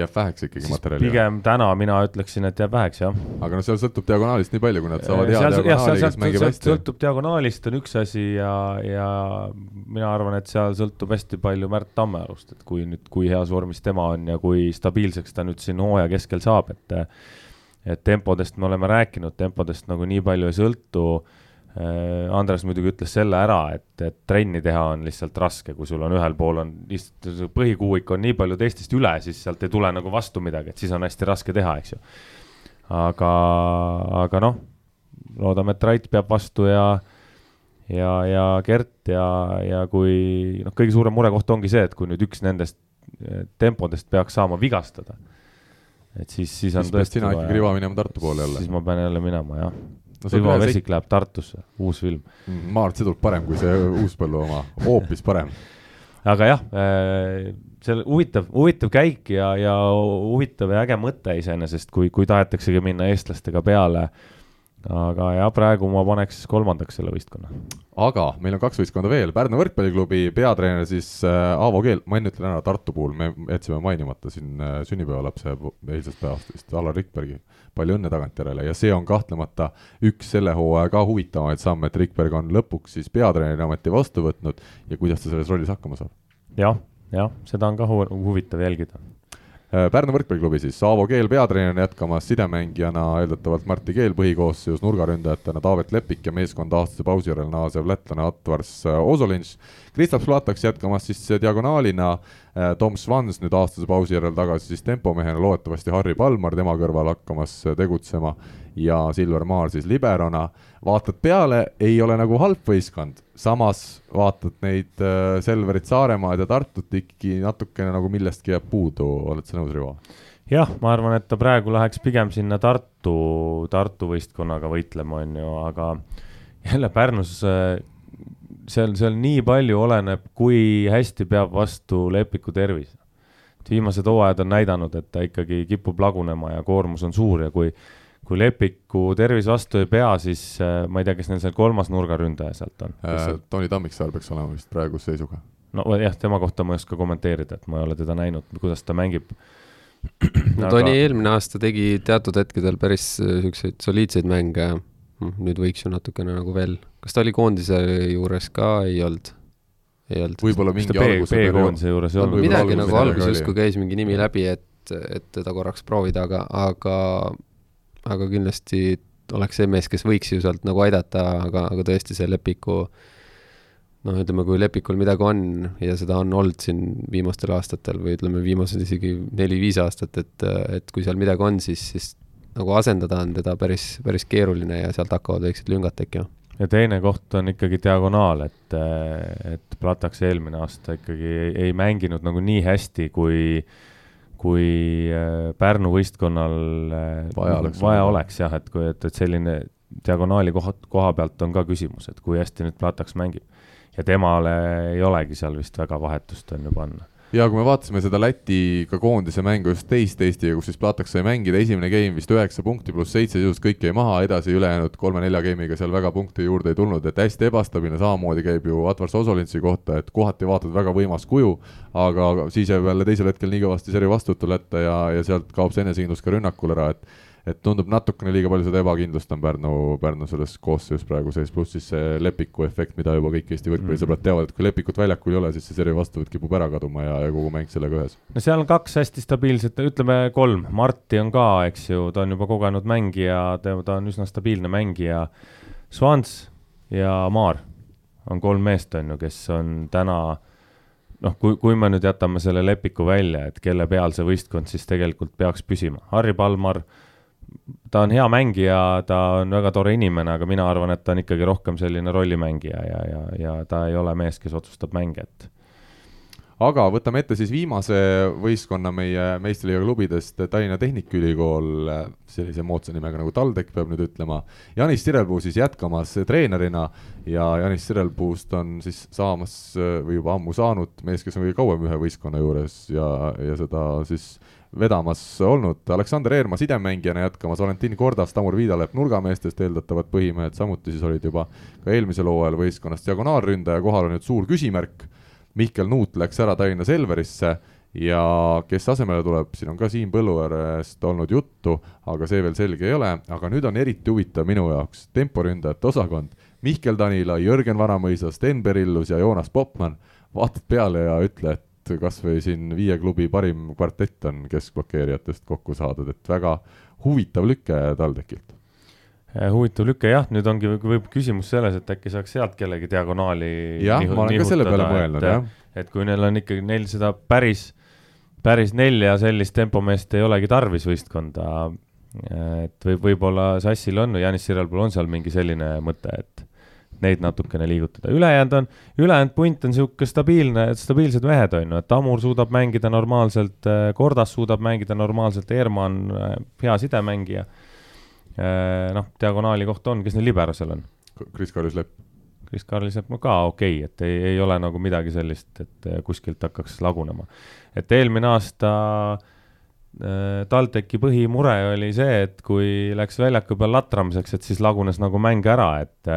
jääb väheks ikkagi materjali? pigem täna mina ütleksin, et jääb väheks, jah. aga noh, seal sõltub diagonaalist nii palju, kui nad saavad hea diagonaali, kes mängib hästi. sõltub diagonaalist, on üks asi ja, ja mina arvan, et seal sõltub hästi palju Märt Tammealust, et kui nüüd, kui heas vormis tema on ja kui stabiilseks ta nüüd siin hooaja keskel saab, et et tempodest me oleme rääkinud, tempodest nagu nii palju ei sõltu Andres muidugi ütles selle ära, et, et trenni teha on lihtsalt raske, kui sul on ühel pool on lihtsalt põhikuuik on nii palju teistest üle, siis sealt ei tule nagu vastu midagi, et siis on hästi raske teha, eks ju. aga, aga noh, loodame, et Rait peab vastu ja, ja, ja Gert ja, ja kui noh, kõige suurem murekoht ongi see, et kui nüüd üks nendest eh, tempodest peaks saama vigastada, et siis, siis on siis tõesti sina ikkagi riva minema Tartu poole jälle. siis ma pean jälle minema, jah Rivo Vesik läheb Tartusse, uus film mm,. Maart Sõdur parem kui see Uuspõllu oma, hoopis parem. aga jah, äh, see huvitav, huvitav käik ja, ja huvitav ja äge mõte iseenesest, kui, kui tahetaksegi minna eestlastega peale äh, aga jah, praegu ma paneks kolmandaks selle võistkonna. aga meil on kaks võistkonda veel, Pärnu võrkpalliklubi peatreener siis äh, Aavo Keel, ma enne ütlen ära, Tartu puhul me jätsime mainimata siin äh, sünnipäevalapse eilsest päevast vist, Alar Rikbergi. palju õnne tagantjärele ja see on kahtlemata üks selle hooaja ka huvitavamaid samme, et Rikberg on lõpuks siis peatreeneri ameti vastu võtnud ja kuidas ta selles rollis hakkama saab ja,. jah, jah, seda on ka hu huvitav jälgida Pärnu võrkpalliklubi siis, Aavo Keel peatreenerina jätkamas sidemängijana eeldatavalt Martti Keel põhikoosseisus, nurgaründajatena Taavet Lepik ja meeskonda aastase pausi järel naasev lätlane Atvars äh, Ozolinš. Kristaps Plataks jätkamas siis diagonaalina, äh, Tom Svans nüüd aastase pausi järel tagasi siis tempomehena, loodetavasti Harri Palmar tema kõrval hakkamas tegutsema ja Silver Maar siis liberona. vaatad peale, ei ole nagu halb võistkond, samas vaatad neid äh, Selverit, Saaremaad ja Tartut ikkagi natukene nagu millestki jääb puudu, oled sa nõus, Rivo? jah, ma arvan, et ta praegu läheks pigem sinna Tartu, Tartu võistkonnaga võitlema, on ju, aga jälle Pärnus äh, seal, seal nii palju oleneb, kui hästi peab vastu Lepiku tervis. viimased hooajad on näidanud, et ta ikkagi kipub lagunema ja koormus on suur ja kui kui Lepiku tervis vastu ei pea, siis äh, ma ei tea, kes neil seal kolmas nurgaründaja sealt on äh,? Toni Tammiksaar peaks olema vist praeguse seisuga. nojah, tema kohta ma ei oska kommenteerida, et ma ei ole teda näinud, kuidas ta mängib. no Toni aga... eelmine aasta tegi teatud hetkedel päris niisuguseid soliidseid mänge, noh, nüüd võiks ju natukene nagu veel, kas ta oli koondise juures ka, ei olnud? ei olnud. võib-olla mingi alguse B-koondise juures ei olnud. midagi nagu alguses justkui käis mingi nimi läbi, et, et teda korraks proovida, aga, aga aga kindlasti oleks see mees, kes võiks ju sealt nagu aidata, aga, aga tõesti see Lepiku noh, ütleme, kui Lepikul midagi on ja seda on olnud siin viimastel aastatel või ütleme, viimased isegi neli-viis aastat, et, et kui seal midagi on, siis, siis nagu asendada on teda päris, päris keeruline ja sealt hakkavad väiksed lüngad tekkima. ja teine koht on ikkagi diagonaal, et, et Plataks eelmine aasta ikkagi ei, ei mänginud nagu nii hästi, kui äh, kui äh, Pärnu võistkonnal äh, vaja oleks, vaja oleks jah, et kui, et, et selline diagonaali koha, koha pealt on ka küsimus, et kui hästi nüüd Plataks mängib. ja temale ei olegi seal vist väga vahetust on ju panna ja kui me vaatasime seda Lätiga koondise mängu just teist Eestiga, kus siis Plataks sai mängida, esimene game vist üheksa punkti pluss seitse sisust, kõik jäi maha, edasi ülejäänud kolme-nelja game'iga seal väga punkte juurde ei tulnud, et hästi ebastabiilne, samamoodi käib ju Atvars Osolintsi kohta, et kohati vaatad väga võimas kuju, aga siis jääb jälle teisel hetkel nii kõvasti seri vastutul ette ja, ja sealt kaob see enesekindlus ka rünnakul ära, et et tundub natukene liiga palju seda ebakindlust on Pärnu, Pärnu selles koosseisus praegu sees, pluss siis see Lepiku efekt, mida juba kõik Eesti võrkpallisõbrad mhm. teavad, et kui Lepikut väljakul ei ole, siis see seri vastuvõtt kipub ära kaduma ja, ja kogu mäng sellega ühes. no seal on kaks hästi stabiilset, ütleme kolm, Marti on ka, eks ju, ta on juba kogenud mängija, ta on üsna stabiilne mängija, Svans ja Maar on kolm meest, on ju, kes on täna noh, kui, kui me nüüd jätame selle Lepiku välja, et kelle peal see võistkond siis tegelikult peaks püsima, Harri Palmar äh,, ta on hea mängija, ta on väga tore inimene, aga mina arvan, et ta on ikkagi rohkem selline rollimängija ja, ja, ja ta ei ole mees, kes otsustab mänge, et aga võtame ette siis viimase võistkonna meie meistriliiga klubidest, Tallinna Tehnikaülikool, sellise moodsa nimega nagu TalTech peab nüüd ütlema. Janis Sirelpuu siis jätkamas treenerina ja Janis Sirelpuust on siis saamas või juba ammu saanud mees, kes on kõige kauem ühe võistkonna juures ja, ja seda siis vedamas olnud, Aleksander Eermaa sidemängijana jätkamas, Valentin Kordas, Tamur Viidalepp nurgameestest eeldatavad põhimehed, samuti siis olid juba ka eelmisel hooajal võistkonnas diagonaalründaja. Kohal on nüüd suur küsimärk. Mihkel Nuut läks ära Tallinna Selverisse ja kes asemele tuleb, siin on ka Siim Põlluäärest olnud juttu, aga see veel selge ei ole, aga nüüd on eriti huvitav minu jaoks temporündajate osakond. Mihkel Tanila, Jörgen Vanamõisa, Sten Berillus ja Joonas Popman, vaatad peale ja ütle, et et kas või siin viie klubi parim kvartett on keskblokeerijatest kokku saadud, et väga huvitav lüke TalTechilt. Eh, huvitav lüke jah, nüüd ongi võib küsimus selles, et äkki saaks sealt kellegi diagonaali jah, ma olen ka selle peale mõelnud, jah. et kui neil on ikkagi, neil seda päris, päris nelja sellist tempomeest ei olegi tarvis võistkonda, et võib, võib-olla Sassil on Janis Sirelpool on seal mingi selline mõte, et neid natukene liigutada, ülejäänud on, ülejäänud punt on niisugune stabiilne, stabiilsed mehed on ju, et Amur suudab mängida normaalselt, äh, Kordas suudab mängida normaalselt, Eermaa on äh, hea sidemängija. Äh, noh, diagonaali koht on, kes neil libero seal on? Kris Karis-Lepp. Kris Karis-Lepp on ka okei okay,, et ei, ei ole nagu midagi sellist, et kuskilt hakkaks lagunema. et eelmine aasta TalTechi põhimure oli see, et kui läks väljaku peal latramiseks, et siis lagunes nagu mäng ära, et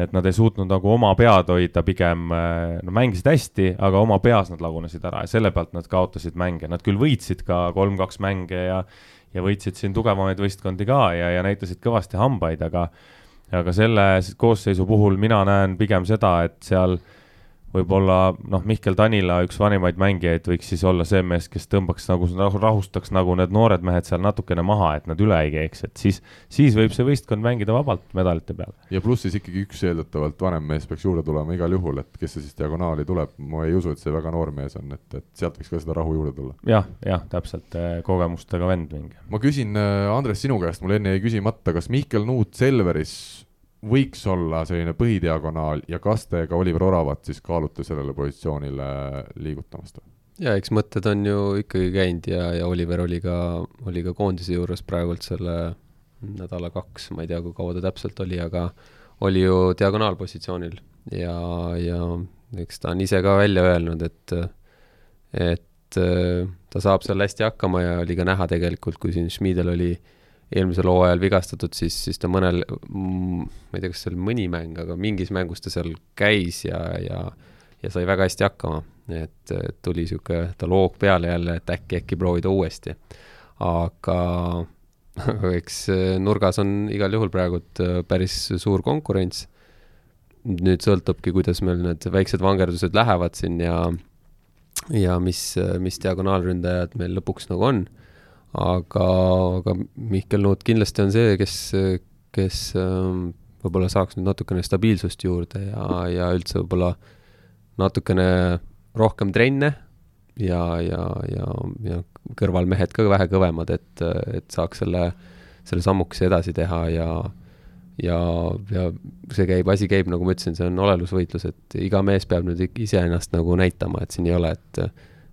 et nad ei suutnud nagu oma pead hoida, pigem no mängisid hästi, aga oma peas nad lagunesid ära ja selle pealt nad kaotasid mänge, nad küll võitsid ka kolm-kaks mänge ja ja võitsid siin tugevamaid võistkondi ka ja, ja näitasid kõvasti hambaid, aga aga selle koosseisu puhul mina näen pigem seda, et seal äh, võib-olla noh, Mihkel Tanila, üks vanimaid mängijaid, võiks siis olla see mees, kes tõmbaks nagu, rahustaks nagu need noored mehed seal natukene maha, et nad üle ei keeks, et siis, siis võib see võistkond mängida vabalt medalite peal. ja pluss siis ikkagi üks eeldatavalt vanem mees peaks juurde tulema igal juhul, et kes see siis diagonaali tuleb, ma ei usu, et see väga noor mees on, et, et sealt võiks ka seda rahu juurde tulla ja,. jah, jah, täpselt, eh, kogemustega vend mingi. ma küsin, eh, Andres, sinu käest, mul enne jäi küsimata, kas Mihkel Nuut Selveris võiks olla selline põhidiagonaal ja kas te ka Oliver Oravat siis kaalute sellele positsioonile liigutamast? ja eks mõtted on ju ikkagi käinud ja, ja Oliver oli ka, oli ka koondise juures praegult selle nädala kaks, ma ei tea, kui kaua ta täpselt oli, aga oli ju diagonaalpositsioonil ja, ja eks ta on ise ka välja öelnud, et, et ta saab seal hästi hakkama ja oli ka näha tegelikult, kui siin Schmidel oli äh, eelmisel hooajal vigastatud, siis, siis ta mõnel, mm, ma ei tea, kas see oli mõni mäng, aga mingis mängus ta seal käis ja, ja ja sai väga hästi hakkama, et tuli niisugune tal hoog peale jälle, et äkki, äkki proovida uuesti. aga eks nurgas on igal juhul praegult päris suur konkurents. nüüd sõltubki, kuidas meil need väiksed vangerdused lähevad siin ja ja mis, mis diagonaalründajad meil lõpuks nagu on. Aga, aga Mihkel Nuut kindlasti on see, kes, kes ähm, võib-olla saaks nüüd natukene stabiilsust juurde ja, ja üldse võib-olla natukene rohkem trenne ja, ja, ja, ja kõrvalmehed ka vähe kõvemad, et, et saaks selle, selle sammukese edasi teha ja ja, ja see käib, asi käib, nagu ma ütlesin, see on olelusvõitlus, et iga mees peab nüüd iseennast nagu näitama, et siin ei ole, et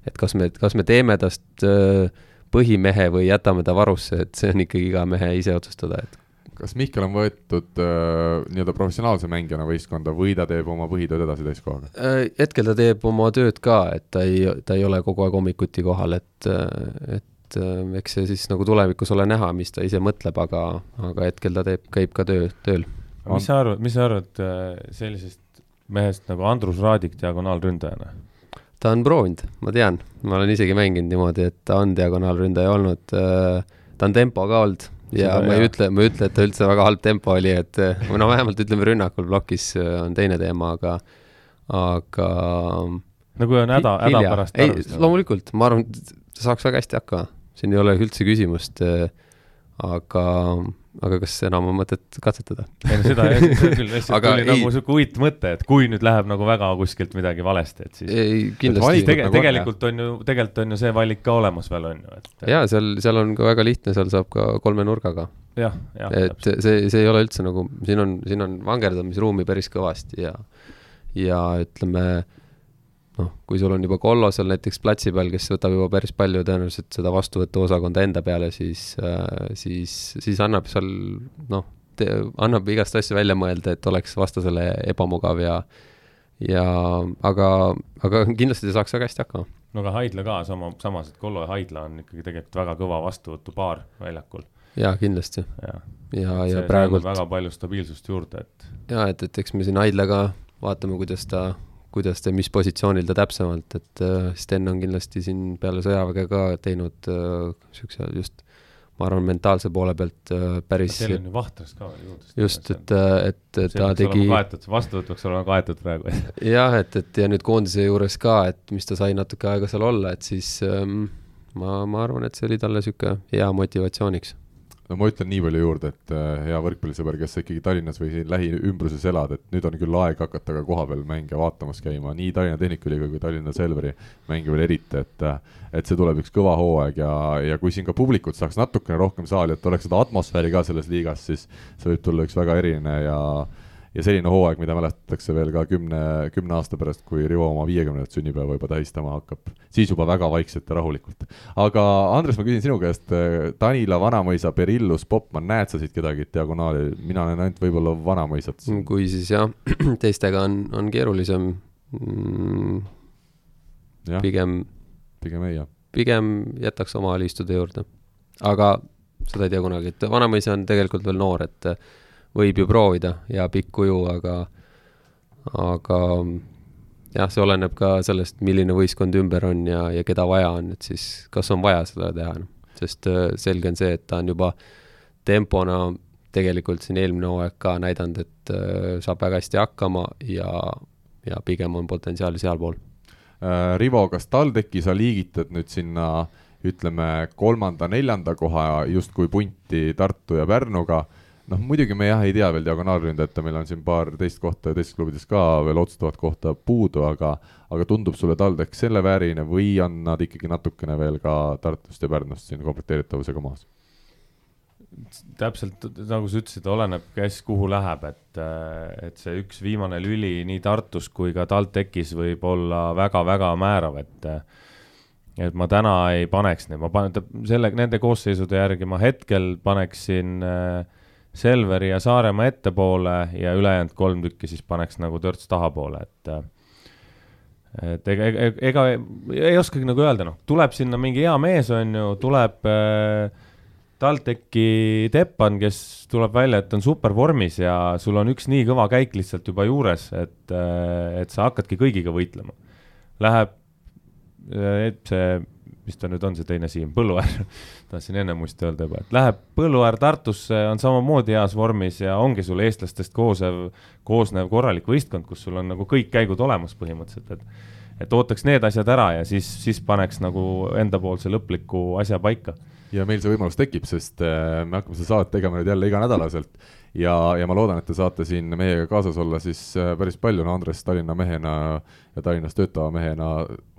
et kas me, kas me teeme tast äh, põhimehe või jätame ta varusse, et see on ikkagi iga mehe ise otsustada, et kas Mihkel on võetud äh, nii-öelda professionaalse mängijana võistkonda või ta teeb oma põhitööd edasi täiskohaga äh,? hetkel ta teeb oma tööd ka, et ta ei, ta ei ole kogu aeg hommikuti kohal, et, et äh, eks see siis nagu tulevikus ole näha, mis ta ise mõtleb, aga, aga hetkel ta teeb, käib ka töö, tööl. mis sa arvad, mis sa arvad äh, sellisest mehest nagu Andrus Raadik diagonaalründajana? Ta on proovinud, ma tean, ma olen isegi mänginud niimoodi, et ta on diagonaalründaja olnud, äh, ta on tempo ka olnud ja Seda, ma ei jah. ütle, ma ei ütle, et ta üldse väga halb tempo oli, et või no vähemalt ütleme, rünnakul plokis äh, on teine teema, aga, aga no kui on häda, häda pärast tarvis. loomulikult, ma arvan, ta saaks väga hästi hakkama, siin ei ole üldse küsimust, äh, aga aga kas enam on mõtet katsetada? ei no seda jah, seda küll, lihtsalt tuli ei, nagu sihuke huvitav mõte, et kui nüüd läheb nagu väga kuskilt midagi valesti, et siis ei, kindlasti tege, nagu tegelikult on ju, tegelikult on ju see valik ka olemas veel, on ju, et jaa, seal, seal on ka väga lihtne, seal saab ka kolme nurgaga. jah, jah. et täpselt. see, see ei ole üldse nagu, siin on, siin on vangerdamisruumi päris kõvasti ja ja ütleme, noh, kui sul on juba Kollo seal näiteks platsi peal, kes võtab juba päris palju tõenäoliselt seda vastuvõtuosakonda enda peale, siis äh,, siis, siis annab seal noh, annab igast asju välja mõelda, et oleks vastasele ebamugav ja ja aga, aga kindlasti ta saaks väga hästi hakkama. no aga Haidla ka sama, samas, et Kollo ja Haidla on ikkagi tegelikult väga kõva vastuvõtupaar väljakul. jaa, kindlasti. ja, ja, ja praegult väga palju stabiilsust juurde, et jaa, et, et eks me siin Haidlaga vaatame, kuidas ta kuidas ta, mis positsioonil ta täpsemalt, et äh, Sten on kindlasti siin peale sõjaväge ka teinud niisuguse äh, just ma arvan, mentaalse poole pealt äh, päris Teil on ju Vahtras ka veel juurde. just, et, et ta tegi vastuvõtt peaks olema kaetud praegu jah, et, et ja nüüd koondise juures ka, et mis ta sai natuke aega seal olla, et siis ähm, ma, ma arvan, et see oli talle niisugune hea motivatsiooniks no ma ütlen nii palju juurde, et äh, hea võrkpallisõber, kes sa ikkagi Tallinnas või siin lähiümbruses elad, et nüüd on küll aeg hakata ka kohapeal mänge vaatamas käima, nii Tallinna Tehnikaülikooli kui Tallinna Selveri mänge veel eriti, et äh, et see tuleb üks kõva hooaeg ja, ja kui siin ka publikut saaks natukene rohkem saali, et oleks seda atmosfääri ka selles liigas, siis see võib tulla üks väga eriline ja ja selline hooaeg, mida mäletatakse veel ka kümne, kümne aasta pärast, kui Rivo oma viiekümnendat sünnipäeva juba tähistama hakkab, siis juba väga vaikselt ja rahulikult. aga Andres, ma küsin sinu käest, Tanila, Vanamõisa, Perillus, Popman, näed sa siit kedagi diagonaali, mina näen ainult võib-olla Vanamõisat. kui siis jah, teistega on, on keerulisem mm,. pigem. pigem ei, jah. pigem jätaks oma liistude juurde, aga seda ei tea kunagi, et Vanamõisa on tegelikult veel noor, et võib ju proovida ja pikk kuju, aga, aga jah, see oleneb ka sellest, milline võistkond ümber on ja, ja keda vaja on, et siis kas on vaja seda teha, noh. sest äh, selge on see, et ta on juba tempona tegelikult siin eelmine hooaeg ka näidanud, et äh, saab väga hästi hakkama ja, ja pigem on potentsiaali sealpool. Äh, Rivo, kas TalTechi sa liigitad nüüd sinna ütleme, kolmanda-neljanda koha justkui punti Tartu ja Pärnuga noh, muidugi me jah ei tea veel diagonaalründajate, meil on siin paar teist kohta teistes klubides ka veel otsustavat kohta puudu, aga aga tundub sulle TalTech selle väärine või on nad ikkagi natukene veel ka Tartust ja Pärnust siin komplekteeritavusega maas? täpselt nagu sa ütlesid, oleneb, kes kuhu läheb, et, et see üks viimane lüli nii Tartus kui ka TalTechis võib olla väga-väga määrav, et et ma täna ei paneks neid, ma panen, selle, nende koosseisude järgi ma hetkel paneksin äh, Selveri ja Saaremaa ettepoole ja ülejäänud kolm tükki siis paneks nagu törts tahapoole, et et ega, ega, ega ei oskagi nagu öelda, noh, tuleb sinna mingi hea mees, on ju, tuleb äh, TalTechi Teppan, kes tuleb välja, et on supervormis ja sul on üks nii kõva käik lihtsalt juba juures, et, et sa hakkadki kõigiga võitlema. Läheb see, mis ta nüüd on, see teine Siim, Põlluäär tahtsin ennem muist öelda juba, et läheb Põlluäär Tartusse, on samamoodi heas vormis ja ongi sul eestlastest koosev, koosnev korralik võistkond, kus sul on nagu kõik käigud olemas põhimõtteliselt, et et ootaks need asjad ära ja siis, siis paneks nagu endapoolse lõpliku asja paika. Ja meil see võimalus tekib, sest äh, me hakkame seda saadet tegema nüüd jälle iganädalaselt ja, ja ma loodan, et te saate siin meiega kaasas olla siis äh, päris palju, no Andres Tallinna mehena ja Tallinnas töötava mehena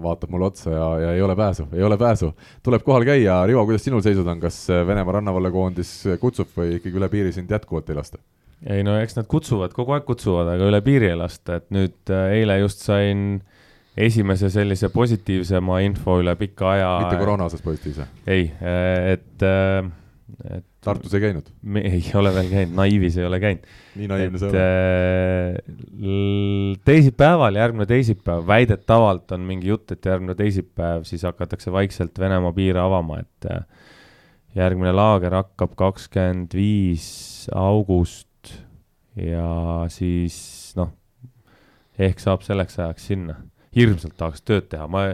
vaatab mulle otsa ja, ja ei ole pääsu, ei ole pääsu. tuleb kohal käia, Rivo, kuidas sinul seisud on, kas äh, Venemaa rannavalvekoondis kutsub või ikkagi üle piiri sind jätkuvalt ei lasta? ei no eks nad kutsuvad, kogu aeg kutsuvad, aga üle piiri ei lasta, et nüüd eile just sain äh, esimese sellise positiivsema info üle pika aja. mitte koroona osas positiivse? ei, et, et. Tartus ei käinud? me ei ole veel käinud, naiivis ei ole käinud. nii naiivne see on. teisipäeval, järgmine teisipäev, väidetavalt on mingi jutt, et järgmine teisipäev siis hakatakse vaikselt Venemaa piire avama, et äh, järgmine laager hakkab kakskümmend viis august ja siis noh, ehk saab selleks ajaks sinna hirmsalt tahaks tööd teha, ma,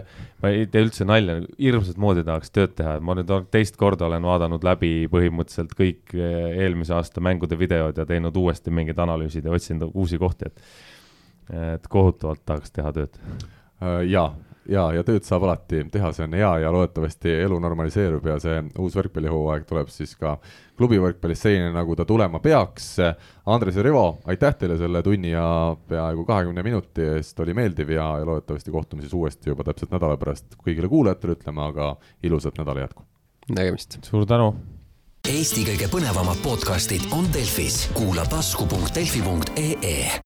ma ei tee üldse nalja, hirmsat moodi tahaks tööd teha, ma nüüd teist korda olen vaadanud läbi põhimõtteliselt kõik eh, eelmise aasta mängude videod ja teinud uuesti mingid analüüsid ja otsinud uusi kohti, et et kohutavalt tahaks teha tööd. Äh, jaa, ja, ja tööd saab alati teha, see on hea ja loodetavasti elu normaliseerub ja see uus võrkpallihooaeg tuleb siis ka klubi võrkpallis selline, nagu ta tulema peaks. Andres ja Rivo, aitäh teile selle tunni ja peaaegu kahekümne minuti eest, oli meeldiv ja, ja loodetavasti kohtume siis uuesti juba täpselt nädala pärast kõigile kuulajatele ütleme, aga ilusat nädala jätku! nägemist! suur tänu! Eesti kõige põnevamad podcastid on Delfis, kuula tasku.delfi.ee